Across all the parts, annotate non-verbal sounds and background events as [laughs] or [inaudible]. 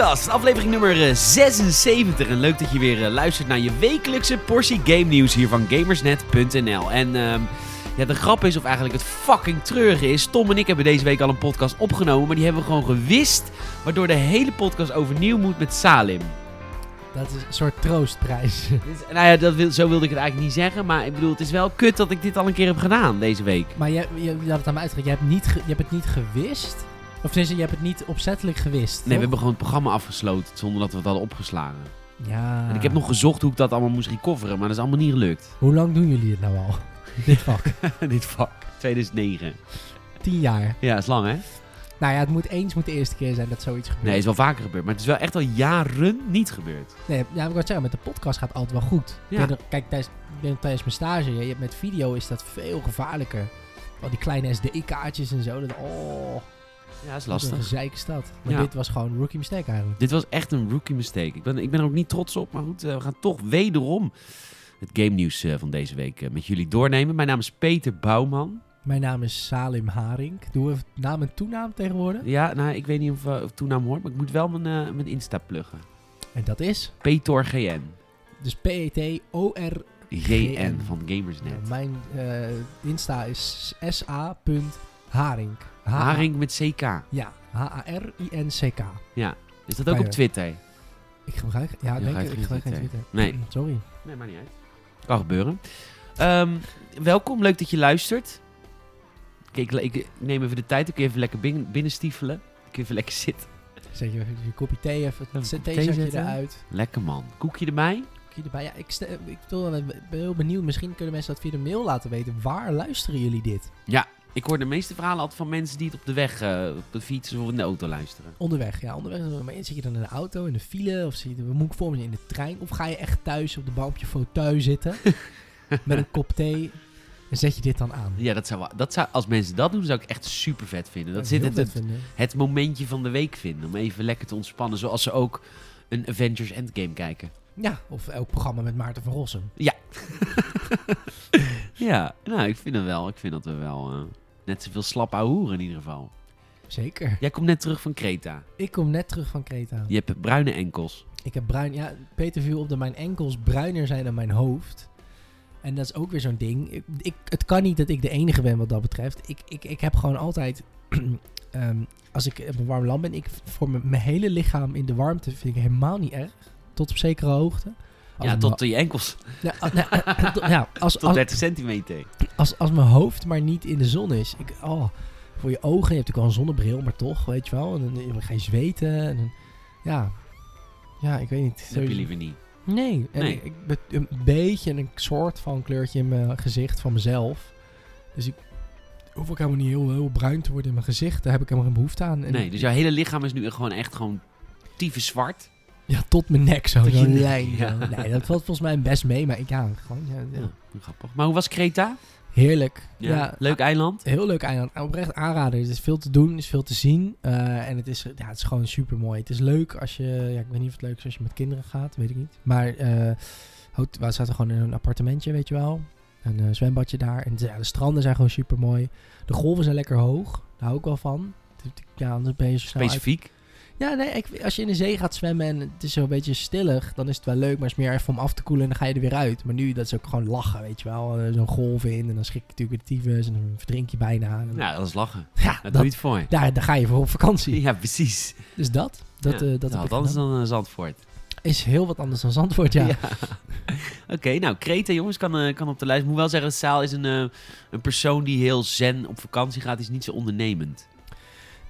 Podcast, aflevering nummer eh, 76. En leuk dat je weer eh, luistert naar je wekelijkse portie game nieuws hier van gamersnet.nl. En ehm, ja, de grap is, of eigenlijk het fucking treurige is, Tom en ik hebben deze week al een podcast opgenomen, maar die hebben we gewoon gewist, waardoor de hele podcast overnieuw moet met Salim. Dat is een soort troostprijs. [laughs] Dus, nou ja, dat wil, zo wilde ik het eigenlijk niet zeggen, maar ik bedoel, het is wel kut dat ik dit al een keer heb gedaan deze week. maar je, je, had het aan me uitgelegd. Je hebt, niet je hebt het niet gewist. Of tenminste, je hebt het niet opzettelijk gewist. Nee, we hebben gewoon het programma afgesloten zonder dat we het hadden opgeslagen. Ja. En ik heb nog gezocht hoe ik dat allemaal moest recoveren, maar dat is allemaal niet gelukt. Hoe lang doen jullie het nou al? [laughs] Dit vak. [laughs] Dit vak. 2009. Tien jaar. Ja, is lang hè? Nou ja, het moet eens moet de eerste keer zijn dat zoiets gebeurt. Nee, is wel vaker gebeurd. Maar het is wel echt al jaren niet gebeurd. Nee, ja, ik wou zeggen, met de podcast gaat het altijd wel goed. Ja. Er- Kijk, tijdens, tijdens mijn stage, je hebt met video is dat veel gevaarlijker. Al die kleine SD-kaartjes en zo. Dat, oh, Ja, is wat een lastig. gezeik is dat. Maar Ja. dit was gewoon een rookie mistake eigenlijk. Dit was echt een rookie mistake. Ik ben, ik ben er ook niet trots op. Maar goed, eh, we gaan toch wederom het game nieuws eh, van deze week eh, met jullie doornemen. Mijn naam is Peter Bouwman. Mijn naam is Salim Haring. Doen we naam en toenaam tegenwoordig? Ja, nou, ik weet niet of, of toenaam hoort, maar ik moet wel mijn, mijn Insta pluggen. En dat is Petor GN. dus P-E-T-O-R. GN van Gamersnet. Mijn Insta is sa.haring. Haring met CK. Ja, H-A-R-I-N-C-K. Is dat ook op je- Twitter? Ik gebruik, ja, Je denk ik, ik gebruik geen Twitter. Nee. Sorry. Nee, maar niet uit. Kan gebeuren. Ehm, welkom, leuk dat je luistert. Kijk, ik, neem even de tijd. Ik kun je even lekker binnen, binnenstiefelen. Ik kun even lekker zitten. Zet je even je kopje thee, even Een theezakje zetten. eruit. Lekker man. Koekje erbij? Kopje erbij. Ja, ik, ik ben heel benieuwd. Misschien kunnen mensen dat via de mail laten weten. Waar luisteren jullie dit? Ik hoor de meeste verhalen altijd van mensen die het op de weg, eh, op de fiets of in de auto luisteren. Onderweg, ja, onderweg. Maar zit je dan in de auto, in de file, of zit je, moet ik voor me in de trein? Of ga je echt thuis op de bank op je fauteuil zitten [laughs] met een kop thee en zet je dit dan aan? Ja, dat zou, dat zou, als mensen dat doen, zou ik echt super vet vinden. Dat zit het, het, vinden. het momentje van de week vinden. Om even lekker te ontspannen. Zoals ze ook een Avengers Endgame kijken. Ja, of elk programma met Maarten van Rossum. Ja, [laughs] nou, ik vind dat wel. Ik vind dat we wel eh, net zoveel slap hoeren in ieder geval. Zeker. Jij komt net terug van Kreta. Ik kom net terug van Kreta. Je hebt bruine enkels. Ik heb bruin... Ja, Peter viel op dat mijn enkels bruiner zijn dan mijn hoofd. En dat is ook weer zo'n ding. Ik, ik, het kan niet dat ik de enige ben wat dat betreft. Ik, ik, ik heb gewoon altijd... [clears throat] ehm, als ik op een warm land ben, ik voor mijn, mijn hele lichaam in de warmte vind ik helemaal niet erg. Tot op zekere hoogte. Ja, tot je enkels. Ja, nou, eh, eh, ja, als, Tot als, 30 centimeter. als, als mijn hoofd maar niet in de zon is. Ik, oh, voor je ogen, je hebt natuurlijk wel een zonnebril, maar toch, weet je wel. En dan ga je zweten. En dan, ja, ja, ik weet niet. Dat heb je liever niet. Nee, en Nee. Ik, ik ben een beetje een soort van kleurtje in mijn gezicht van mezelf. Dus ik hoef ook helemaal niet heel, heel bruin te worden in mijn gezicht. Daar heb ik helemaal geen behoefte aan. En Nee, ik- dus jouw hele lichaam is nu gewoon echt gewoon tyfus zwart. Ja, tot mijn nek zo. Tot je Zo'n nek, lijn. ja. zo. Nee, dat valt volgens mij best mee. Maar ik, ja, gewoon, ja, ja. Ja, grappig. Maar hoe was Kreta? heerlijk. Ja, Ja, leuk eiland. Heel leuk eiland. Oprecht aanraden. Er is veel te doen, er is veel te zien. Eh, en het is, ja, het is gewoon super mooi. Het is leuk als je, ja, ik weet niet of het leuk is als je met kinderen gaat, weet ik niet. Maar eh hot- we zaten gewoon in een appartementje, weet je wel. Een eh, zwembadje daar. En ja, de stranden zijn gewoon super mooi. De golven zijn lekker hoog. Daar hou ik wel van. Ja, anders ben je zo snel uit- Specifiek. Ja, nee, ik, als je in de zee gaat zwemmen en het is zo'n beetje stillig, dan is het wel leuk, maar het is meer even om af te koelen en dan ga je er weer uit. Maar nu, dat is ook gewoon lachen, weet je wel. Eh, Zo'n golf in en dan schrik je natuurlijk de tyfus en dan verdrink je bijna. Ja, dat is lachen. ja, Daar doe dat, je het voor. daar, daar ga je voor op vakantie. Ja, precies. Dus dat, dat, ja, eh, dat heb ik anders dan eh, Zandvoort. is heel wat anders dan Zandvoort, ja. [laughs] Oké, nou, Kreta, jongens, kan, kan op de lijst. Ik moet wel zeggen, Saal is een, een persoon die heel zen op vakantie gaat. Is niet zo ondernemend.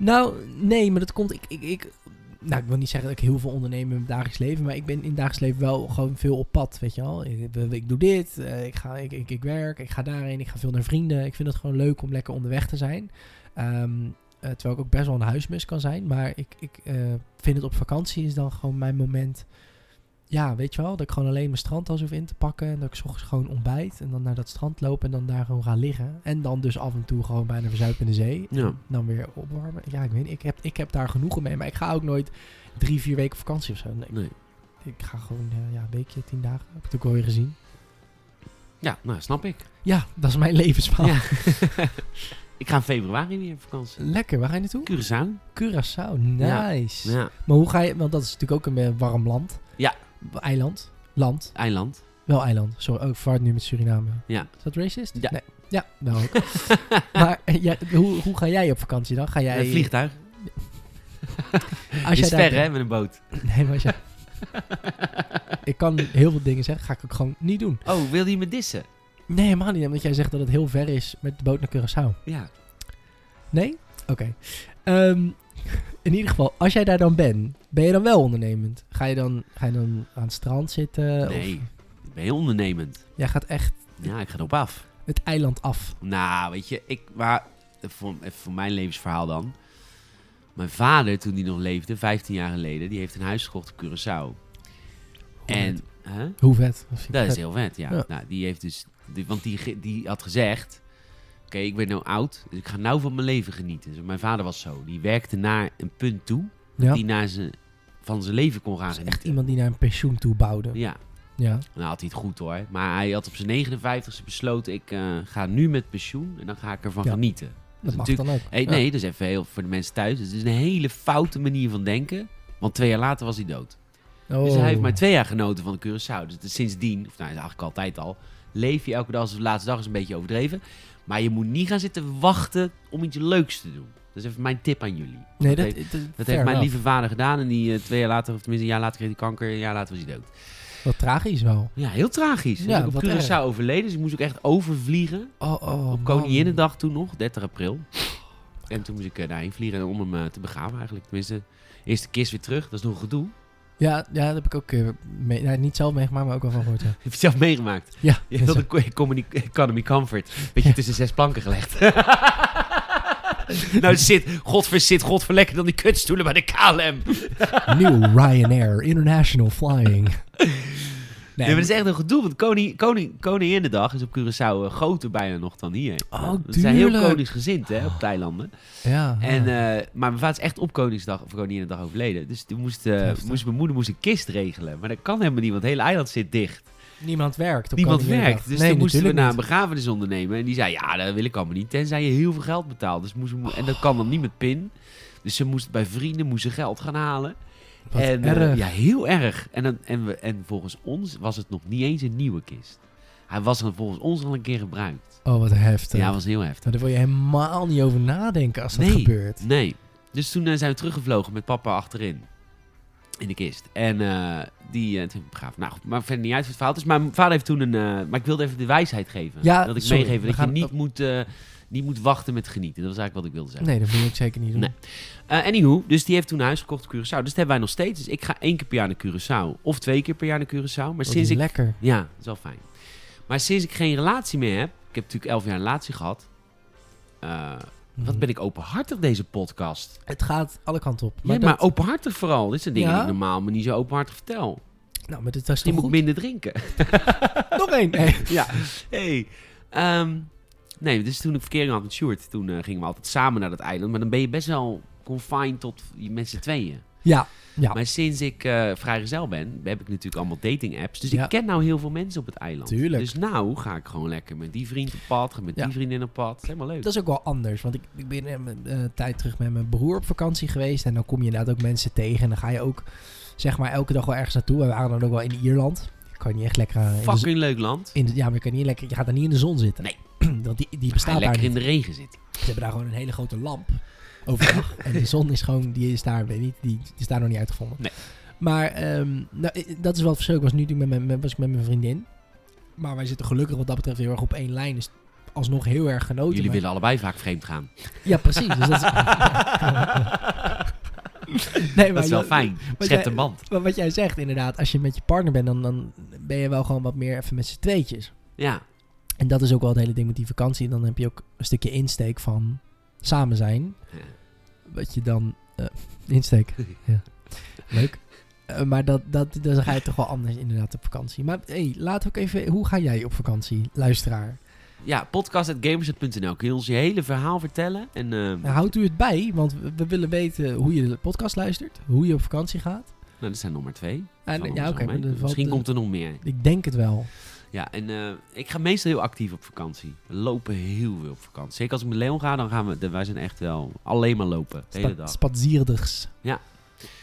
Nou, nee, maar dat komt. Ik, ik, ik, nou, ik wil niet zeggen dat ik heel veel onderneem in mijn dagelijks leven, maar ik ben in het dagelijks leven wel gewoon veel op pad, weet je ik, ik doe dit, eh, ik, ga, ik, ik, ik werk, ik ga daarheen, ik ga veel naar vrienden. Ik vind het gewoon leuk om lekker onderweg te zijn. Ehm, eh, terwijl ik ook best wel een huismus kan zijn, maar ik, ik eh, vind het op vakantie is dan gewoon mijn moment. Ja, weet je wel, dat ik gewoon alleen mijn strandtas hoef in te pakken en dat ik 's ochtends gewoon ontbijt en dan naar dat strand loop en dan daar gewoon ga liggen. En dan dus af en toe gewoon bijna verzuipen in de zee. Ja. En dan weer opwarmen. Ja, ik weet niet. Ik heb, ik heb daar genoegen mee. Maar ik ga ook nooit drie, vier weken vakantie of zo. Nee, Nee. ik ga gewoon eh, ja, een weekje, tien dagen. Heb ik het ook alweer gezien. Ja, nou, snap ik. Ja, dat is mijn levensverhaal. Ja. [laughs] Ik ga in februari weer op vakantie. Lekker, waar ga je naartoe? Curaçao. Curaçao, nice. Ja, Maar hoe ga je, want dat is natuurlijk ook een eh, warm land. Ja. Eiland. Land. eiland. Wel eiland. Sorry, ook vaart nu met Suriname. Ja. Is dat racist? Ja. Nee. Ja, wel ook. [laughs] maar eh, ja, hoe, hoe ga jij op vakantie dan? Ga jij... Een vliegtuig. [laughs] Als Is daar ver, hè, met een boot. Nee, maar als jij... [laughs] ik kan heel veel dingen zeggen, ga ik ook gewoon niet doen. Oh, wil je me dissen? Nee, helemaal niet. Omdat jij zegt dat het heel ver is met de boot naar Curaçao. Ja. Nee? Oké. Ehm, in ieder geval, als jij daar dan bent, ben je dan wel ondernemend? Ga je dan, ga je dan aan het strand zitten? Nee, Of ben heel ondernemend. jij gaat echt Ja, ik ga erop af. het eiland af? Nou, weet je, ik, maar, voor, voor mijn levensverhaal dan. Mijn vader, toen hij nog leefde, 15 jaar geleden, die heeft een huis gekocht op Curaçao. En, hè? Hoe vet. Dat, is vet. heel vet, ja. Ja. Nou, die heeft dus, die, want die, die had gezegd, oké, ik ben nou oud, dus ik ga nou van mijn leven genieten. Dus mijn vader was zo, die werkte naar een punt toe, Ja. die naar zijn, van zijn leven kon gaan Dat is genieten. echt iemand die naar een pensioen toe bouwde. Ja, Ja. nou had hij het goed hoor. Maar hij had op zijn 59ste besloten, ik eh, ga nu met pensioen en dan ga ik ervan Ja. genieten. Dat is mag natuurlijk- dan ook. Hey. Nee, dat is even heel voor de mensen thuis. Het is een hele foute manier van denken. Want twee jaar later was hij dood. Oh. Dus hij heeft maar twee jaar genoten van de Curaçao. Dus is sindsdien, of nou eigenlijk altijd al, leef je elke dag als de laatste dag is een beetje overdreven. Maar je moet niet gaan zitten wachten om iets leuks te doen. Dat is even mijn tip aan jullie. Nee, dat, heeft- dat, Dat fair heeft mijn lieve vader gedaan. En die eh, twee jaar later, of tenminste een jaar later kreeg hij kanker. Een jaar later was hij dood. Wat tragisch wel. Ja, heel tragisch. Ja, op wat Curaçao erg. overleden. Dus ik moest ook echt overvliegen. Oh, oh, op. Koninginnedag toen nog, 30 april. En toen moest ik eh, daarheen vliegen om hem eh, te begraven eigenlijk. Tenminste, eerst de kist weer terug. Dat is nog een gedoe. Ja, ja, dat heb ik ook eh, mee, nou, niet zelf meegemaakt, maar ook wel van gehoord. Ja. [laughs] Heb je het zelf meegemaakt? Ja, Je hebt de economy, comfort. Beetje tussen zes planken gelegd. [laughs] nou zit, godver, zit godverlekker dan die kutstoelen bij de KLM. Nieuw Ryanair International Flying. [laughs] Nee, maar dat is echt een gedoe. Want koning, koning, Koninginnedag is op Curaçao uh, groter bijna nog dan hier. Oh, We zijn heel koningsgezind hè, op de eilanden. Ja, En, eh, maar mijn vader is echt op Koningsdag of Koninginnedag overleden. Dus toen moest, eh, Heftig. moest mijn moeder moest een kist regelen. Maar dat kan helemaal niet, want het hele eiland zit dicht. niemand werkt. Op Niemand werkt. Dus nee, toen moesten we naar een begrafenis ondernemen. En die zei, ja, dat wil ik allemaal niet. Tenzij je heel veel geld betaalt. Dus moest, en dat kan dan niet met pin. Dus ze moest bij vrienden moesten geld gaan halen. Wat en, eh, erg. ja, heel erg. En, en, we, en volgens ons was het nog niet eens een nieuwe kist. Hij was dan volgens ons al een keer gebruikt. Oh, wat heftig. Ja, dat was heel heftig. Nou, daar wil je helemaal niet over nadenken als dat Nee. gebeurt. Nee. Dus toen eh, zijn we teruggevlogen met papa achterin. In de kist. En eh, die... eh toen begraven. Nou goed, maar verder niet uit voor het verhaal. Dus mijn vader heeft toen een... maar ik wilde even de wijsheid geven. Ja, dat ik sorry, meegeven dat je niet moet, niet moet wachten met genieten. Dat was eigenlijk wat ik wilde zeggen. Nee, dat wil ik zeker niet doen. Nee. Eh anywho, dus die heeft toen een huis gekocht op Curaçao. Dus dat hebben wij nog steeds. Dus ik ga één keer per jaar naar Curaçao. Of twee keer per jaar naar Curaçao. Maar Wat sinds ik... lekker. Ja, dat is wel fijn. Maar sinds ik geen relatie meer heb... Ik heb natuurlijk elf jaar een relatie gehad. eh, wat ben ik openhartig deze podcast. Het gaat alle kanten op. Maar, Maar, openhartig vooral. Dit zijn dingen Ja? die ik normaal maar niet zo openhartig vertel. nou, maar dit was Die moet ik goed? minder drinken. [laughs] Nog één. Nee. [laughs] ja. Hey. Ehm, nee, dus toen ik verkering had met Sjoerd, toen eh, gingen we altijd samen naar dat eiland. Maar dan ben je best wel confined tot z'n tweeën. Ja, ja. Maar sinds ik eh vrijgezel ben, heb ik natuurlijk allemaal dating apps. Dus Ja. ik ken nou heel veel mensen op het eiland. Tuurlijk. Dus nou ga ik gewoon lekker met die vriend op pad, ga met Ja. die vriendin op pad. Dat is helemaal leuk. Dat is ook wel anders. Want ik, ik ben eh, een tijd terug met mijn broer op vakantie geweest. En dan kom je inderdaad ook mensen tegen. En dan ga je ook, zeg maar, elke dag wel ergens naartoe. We waren dan ook wel in Ierland. Kan je niet echt lekker... eh, in de, Fucking leuk land. in de- ja, maar je, kan niet lekker, je gaat daar niet in de zon zitten. Nee. [clears throat] Want die, die bestaat daar lekker niet. in de regen zitten. Ze hebben daar gewoon een hele grote lamp overdag. [laughs] en de zon is gewoon, die is daar, weet niet, die, die is daar nog niet uitgevonden. Nee. Maar ehm, nou, i- dat is wel het verschil. Ik was nu natuurlijk met, mijn- met, was ik met mijn vriendin. Maar wij zitten gelukkig wat dat betreft heel erg op één lijn. Dus alsnog heel erg genoten. Jullie Maar- willen allebei vaak vreemd gaan. Ja, precies. Dus dat is, [laughs] nee, Dat is wel fijn. Schept een band. Maar wat jij zegt inderdaad, als je met je partner bent, dan, dan ben je wel gewoon wat meer even met z'n tweetjes. Ja. En dat is ook wel het hele ding met die vakantie. Dan heb je ook een stukje insteek van samen zijn. Ja. Wat je dan... eh, [laughs] insteek. [laughs] ja. Leuk. Eh, maar dat, dat, dan ga je toch wel anders inderdaad op vakantie. Maar hey, we ook even... Hoe ga jij op vakantie, luisteraar? Ja, podcast.gamerset.nl. Kun je ons je hele verhaal vertellen? En, Nou, houdt u het bij, want we, willen weten hoe je de podcast luistert. Hoe je op vakantie gaat. nou, dat zijn maar twee. En, Vallen ja, oké. Misschien eh, komt er nog meer. Ik denk het wel. Ja, en eh, ik ga meestal heel actief op vakantie. We lopen heel veel op vakantie. Zeker als ik met Leon ga, dan gaan we... de- wij zijn echt wel alleen maar lopen. De hele dag. Spazierders. Ja.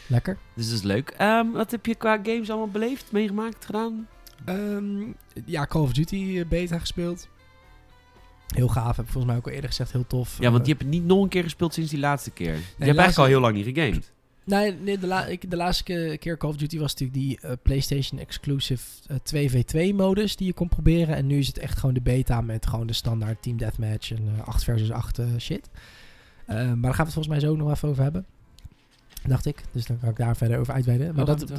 Lekker. Dus dat is leuk. Ehm, wat heb je qua games allemaal beleefd, meegemaakt, gedaan? Ehm, ja, Call of Duty eh, beta gespeeld. Heel gaaf, heb ik volgens mij ook al eerder gezegd, heel tof. Ja, want Eh, je hebt het niet nog een keer gespeeld sinds die laatste keer. je hebt laatste- eigenlijk al heel lang niet gegamed. Nee, nee de, la- ik, de laatste ke- keer Call of Duty was natuurlijk die eh, PlayStation exclusive eh, 2v2 modus die je kon proberen. En nu is het echt gewoon de beta met gewoon de standaard team deathmatch en eh 8 versus 8 eh, shit. Eh, maar daar gaan we het volgens mij zo nog even over hebben. Dacht ik. Dus dan kan ik daar verder over uitweiden. Maar Oh, dat, eh,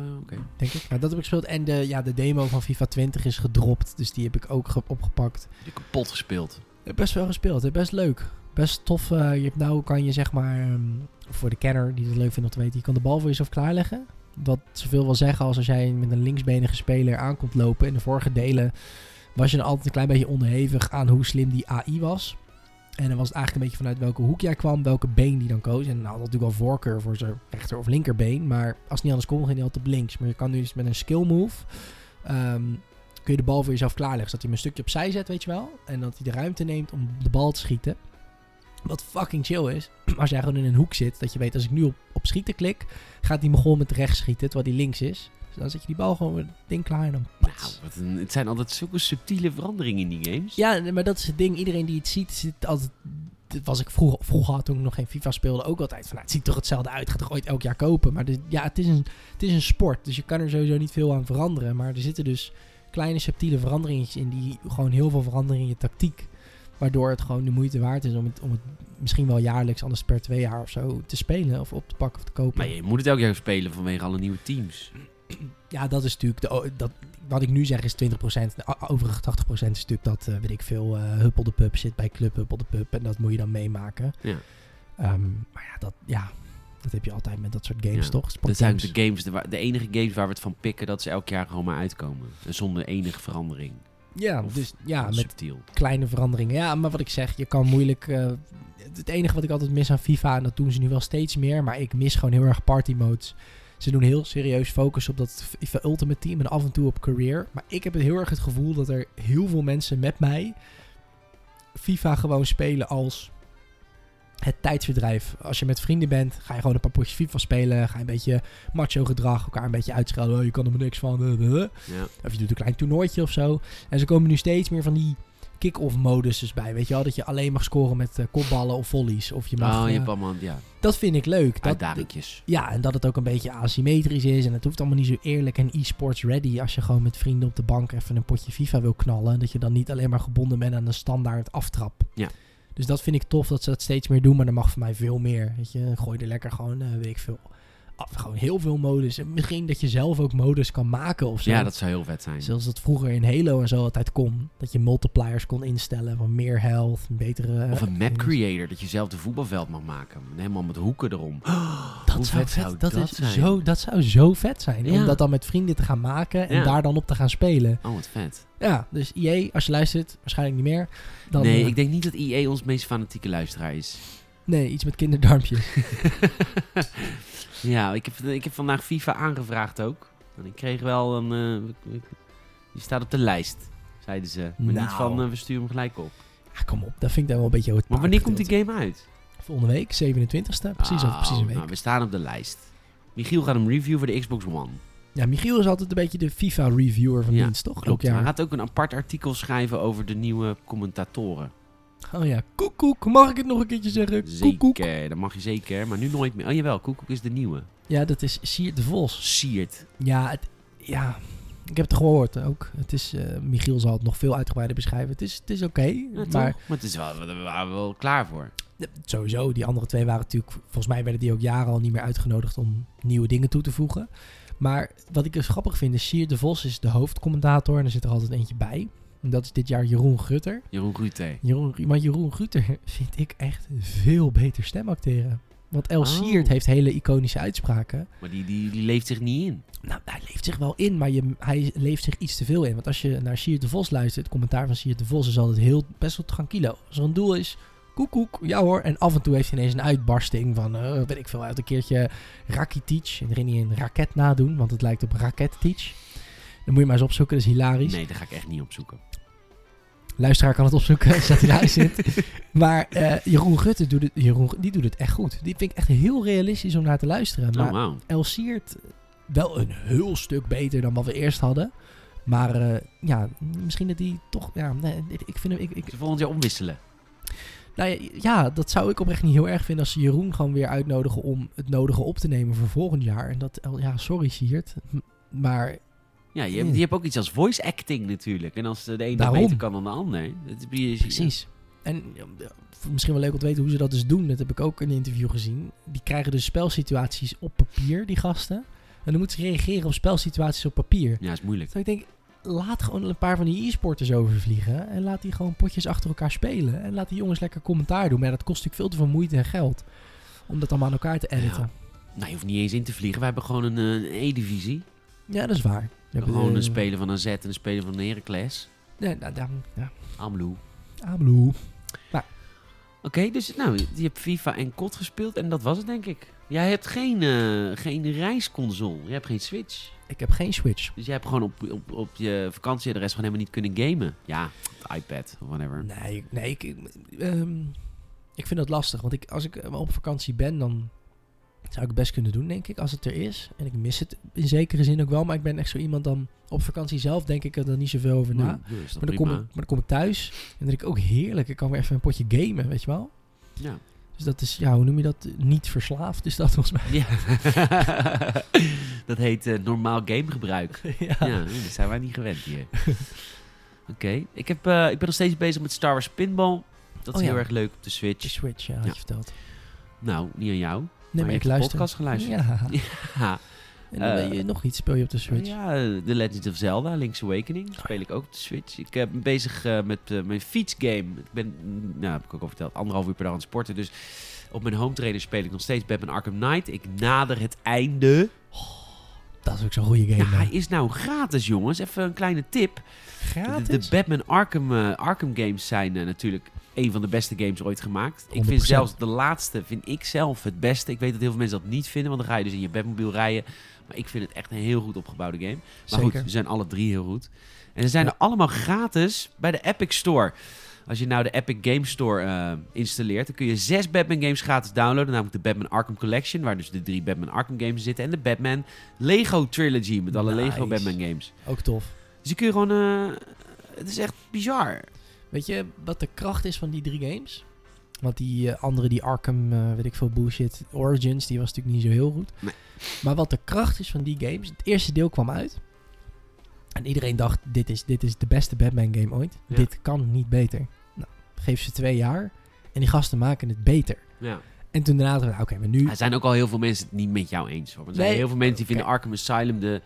denk ik. Maar dat heb ik gespeeld. En de, ja, de demo van FIFA 20 is gedropt. Dus die heb ik ook ge- opgepakt. Heb je kapot gespeeld. Best wel gespeeld. Best leuk. Best tof. eh, je hebt nou kan je zeg maar, ehm, voor de kenner die het leuk vindt om te weten, je kan de bal voor jezelf klaarleggen. Wat zoveel wil zeggen als als jij met een linksbenige speler aankomt lopen. In de vorige delen was je dan altijd een klein beetje onderhevig aan hoe slim die AI was. En dan was het eigenlijk een beetje vanuit welke hoek jij kwam, welke been die dan koos. En nou, had natuurlijk wel voorkeur voor zijn rechter of linkerbeen. Maar als het niet anders kon, ging hij altijd op links. Maar je kan nu dus met een skill move... ehm, kun je de bal voor jezelf klaarleggen. Zodat hij hem een stukje opzij zet, weet je wel. En dat hij de ruimte neemt om de bal te schieten. Wat fucking chill is. [clears throat] Als jij gewoon in een hoek zit. Dat je weet, als ik nu op, op schieten klik... gaat die gewoon met rechts schieten, terwijl die links is. Dus dan zet je die bal gewoon met het ding klaar en dan... Nou, pats. wat een, het zijn altijd zulke subtiele veranderingen in die games. Ja, maar dat is het ding. Iedereen die het ziet, zit altijd... Dat was ik vroeger, vroeger toen ik nog geen FIFA speelde ook altijd van... Nou, het ziet toch hetzelfde uit, gaat toch ooit elk jaar kopen. Maar de- ja, het is, een, het is een sport, dus je kan er sowieso niet veel aan veranderen. Maar er zitten dus kleine subtiele veranderingetjes in... die gewoon heel veel veranderen in je tactiek. Waardoor het gewoon de moeite waard is om het, om het misschien wel jaarlijks... anders per twee jaar of zo te spelen of op te pakken of te kopen. Maar je moet het elk jaar spelen vanwege alle nieuwe teams. Ja, dat is natuurlijk... De, dat, wat ik nu zeg is 20%. De overige 80% is natuurlijk dat, eh, weet ik veel, eh Huppel de Pub zit bij Club Huppel de Pub. En dat moet je dan meemaken. Ja. Ehm, maar ja dat, ja, dat heb je altijd met dat soort games, Ja, toch? Dat zijn ook de games, de, enige games waar we het van pikken, dat ze elk jaar gewoon maar uitkomen. En Zonder enige verandering. Ja, Of dus ja, met kleine veranderingen. Ja, maar wat ik zeg, je kan moeilijk... eh, het enige wat ik altijd mis aan FIFA, en dat doen ze nu wel steeds meer, maar ik mis gewoon heel erg party modes. Ze doen heel serieus focus op dat FIFA Ultimate Team en af en toe op career. Maar ik heb heel erg het gevoel dat er heel veel mensen met mij FIFA gewoon spelen als het tijdsverdrijf. Als je met vrienden bent, ga je gewoon een paar potjes FIFA spelen. Ga je een beetje macho gedrag, elkaar een beetje uitschelden. Oh, je kan er maar niks van. eh, eh, eh. Ja. Of je doet een klein toernooitje of zo. En ze komen nu steeds meer van die kick-off modus dus bij. Weet je wel, dat je alleen mag scoren met kopballen of volleys. Of je mag... oh, je hebt allemaal, ja, dat vind ik leuk. Dat, uitdagingjes. ja, en dat het ook een beetje asymmetrisch is. En het hoeft allemaal niet zo eerlijk en e-sports ready. Als je gewoon met vrienden op de bank even een potje FIFA wil knallen. Dat je dan niet alleen maar gebonden bent aan een standaard aftrap. Ja. Dus dat vind ik tof dat ze dat steeds meer doen. Maar er mag voor mij veel meer. Weet je, gooi er lekker gewoon, eh, weet ik veel. Gewoon heel veel modus. En misschien dat je zelf ook modus kan maken of zo. Ja, dat zou heel vet zijn. Zoals dat vroeger in Halo en zo altijd kon. Dat je multipliers kon instellen van meer health, een betere... Of een map eh, creator, dat je zelf de voetbalveld mag maken. Helemaal met hoeken erom. Dat Hoe zou vet zou dat, dat is zijn? Zo, dat zou zo vet zijn. Ja. Om dat dan met vrienden te gaan maken en Ja. daar dan op te gaan spelen. Oh, wat vet. Ja, dus IE, als je luistert, waarschijnlijk niet meer. Dan, nee, eh, ik denk niet dat EA ons meest fanatieke luisteraar is. nee, iets met kinderdarmpjes. [laughs] ja, ik heb, ik heb vandaag FIFA aangevraagd ook. En ik kreeg wel een... eh, die staat op de lijst, zeiden ze. Maar niet Nou. van, eh, we sturen hem gelijk op. Ja, kom op, dat vind ik dan wel een beetje... Maar wanneer komt die game uit? Volgende week, 27ste. Precies, over precies een Oh, week. Nou, we staan op de lijst. Michiel gaat hem reviewen voor de Xbox One. Ja, Michiel is altijd een beetje de FIFA-reviewer van Ja, dienst, toch? Klopt. Hij jaar. gaat ook een apart artikel schrijven over de nieuwe commentatoren. Oh ja, koekoek. Mag ik het nog een keertje zeggen? Koekoek. Zeker, dat mag je zeker. Maar nu nooit meer. Oh jawel, Koekoek is de nieuwe. Ja, dat is Siert de Vos. Siert. Ja, het, ja, ik heb het gehoord ook. Het is, eh, Michiel zal het nog veel uitgebreider beschrijven. Het is, het is oké, Ja, maar maar, het is wel, we waren we wel klaar voor. sowieso, die andere twee waren natuurlijk... Volgens mij werden die ook jaren al niet meer uitgenodigd om nieuwe dingen toe te voegen. Maar wat ik dus grappig vind, is Siert de Vos is de hoofdcommentator en er zit er altijd eentje bij. Dat is dit jaar Jeroen Gutter. Jeroen Rutte. Jeroen, maar Jeroen Gutter [laughs] vind ik echt veel beter stemacteren. Want El Oh. Siert heeft hele iconische uitspraken. Maar die, die, die leeft zich niet in. Nou, hij leeft zich wel in, maar je, hij leeft zich iets te veel in. Want als je naar Siert de Vos luistert, het commentaar van Siert de Vos is altijd heel, best wel tranquilo. Als er een doel is, koekoek, ja hoor. En af en toe heeft hij ineens een uitbarsting van, eh weet ik veel, uit een keertje Rakitic. En erin hij een raket nadoen, want het lijkt op Raketic. Dan moet je maar eens opzoeken, dat is hilarisch. Nee, dat ga ik echt niet opzoeken. Luisteraar kan het opzoeken, [laughs] als dat hij zit. [laughs] Maar eh, Jeroen Gutte doet het, Jeroen, die doet het echt goed. Die vind ik echt heel realistisch om naar te luisteren. Maar Oh. El Siert wel een heel stuk beter dan wat we eerst hadden. Maar eh, ja, misschien dat die toch... Ja, nee, ik vind hem... Ik, ik, Ze volgend jaar omwisselen. nou ja, ja, dat zou ik oprecht niet heel erg vinden als ze Jeroen gewoon weer uitnodigen om het nodige op te nemen voor volgend jaar. En dat, ja, sorry Siert. Maar Ja, je, hebt, je hebt ook iets als voice acting natuurlijk. En als de een dat beter kan dan de ander. Dat is, Precies. En misschien wel leuk om te weten hoe ze dat dus doen. Dat heb ik ook in een interview gezien. Die krijgen dus spelsituaties op papier, die gasten. En dan moeten ze reageren op spelsituaties op papier. Ja, is moeilijk. Dus ik denk, laat gewoon een paar van die e-sporters overvliegen. En laat die gewoon potjes achter elkaar spelen. En laat die jongens lekker commentaar doen. Maar ja, dat kost natuurlijk veel te veel moeite en geld. Om dat allemaal aan elkaar te editen. Nou, je hoeft niet eens in te vliegen. We hebben gewoon een, eh, een E-divisie. Ja, dat is waar. We Gewoon eh, een speler van een Z en een speler van een Heracles. Ja, nou, ja, ja. Amloe. Ameloe. Oké, dus nou, je hebt FIFA en COD gespeeld en dat was het denk ik. Jij hebt geen, eh, geen reisconsole. Je hebt geen Switch. Ik heb geen Switch. Dus jij hebt gewoon op, op, op je vakantieadres gewoon helemaal niet kunnen gamen. Ja, op de iPad of whatever. Nee, nee ik, ehm, ik vind dat lastig. Want ik, als ik eh, op vakantie ben, dan zou ik het best kunnen doen, denk ik. Als het er is. En ik mis het in zekere zin ook wel. Maar ik ben echt zo iemand dan... Op vakantie zelf denk ik er dan niet zoveel over na. Maar dan, kom ik, maar dan kom ik thuis. En dan denk ik ook heerlijk. Ik kan weer even een potje gamen, weet je wel. Ja. Dus dat is, ja, hoe noem je dat? Niet verslaafd is dat volgens mij. ja. [laughs] dat heet eh, normaal gamegebruik. [laughs] ja. Ja, dat zijn wij niet gewend hier. [laughs] Oké, ik, heb, eh, ik ben nog steeds bezig met Star Wars Pinball. Dat is Oh ja. heel erg leuk op de De Switch. Switch, ja, had je verteld. Nou, niet aan jou. Nee, je maar ik de luister. podcast geluisterd. Ja. [laughs] Ja. En dan Eh, weet je nog iets speel je op de Switch. Ja, eh, The Legend of Zelda, Link's Awakening. speel ik ook op de Switch. Ik eh, ben bezig eh, met eh, mijn fietsgame. Ik ben, mm, nou, heb ik ook al verteld, anderhalf uur per dag aan het sporten. Dus op mijn home trainer speel ik nog steeds Batman Arkham Knight. Ik nader het einde. Dat is ook zo'n goede Ja, game. hij man. is nou gratis, jongens. Even een kleine tip. De, Gratis? de Batman Arkham, eh, Arkham games zijn eh, natuurlijk een van de beste games ooit gemaakt. Ik 100%. vind zelfs de laatste, vind ik zelf het beste. Ik weet dat heel veel mensen dat niet vinden, want dan ga je dus in je Batmobile rijden. Maar ik vind het echt een heel goed opgebouwde game. Maar Zeker. goed, ze zijn alle drie heel goed. En ze zijn Ja. er allemaal gratis bij de Epic Store. Als je nou de Epic Game Store eh, installeert, dan kun je zes Batman games gratis downloaden. Namelijk de Batman Arkham Collection, waar dus de drie Batman Arkham games zitten. En de Batman Lego Trilogy met alle Lego. Batman games. Ook tof. Dus je kun je gewoon... eh, het is echt bizar. Weet je wat de kracht is van die drie games? Want die eh, andere, die Arkham, eh, weet ik veel bullshit, Origins, die was natuurlijk niet zo heel goed. Nee. Maar wat de kracht is van die games, het eerste deel kwam uit. En iedereen dacht, dit is, dit is de beste Batman game ooit. Ja. Dit kan niet beter. Nou, geef ze twee jaar en die gasten maken het beter. Ja. En toen daarna dachten we, oké, maar nu... Er zijn ook al heel veel mensen het niet met jou eens. Hoor. Want er zijn Nee, heel veel mensen die vinden Arkham Asylum de,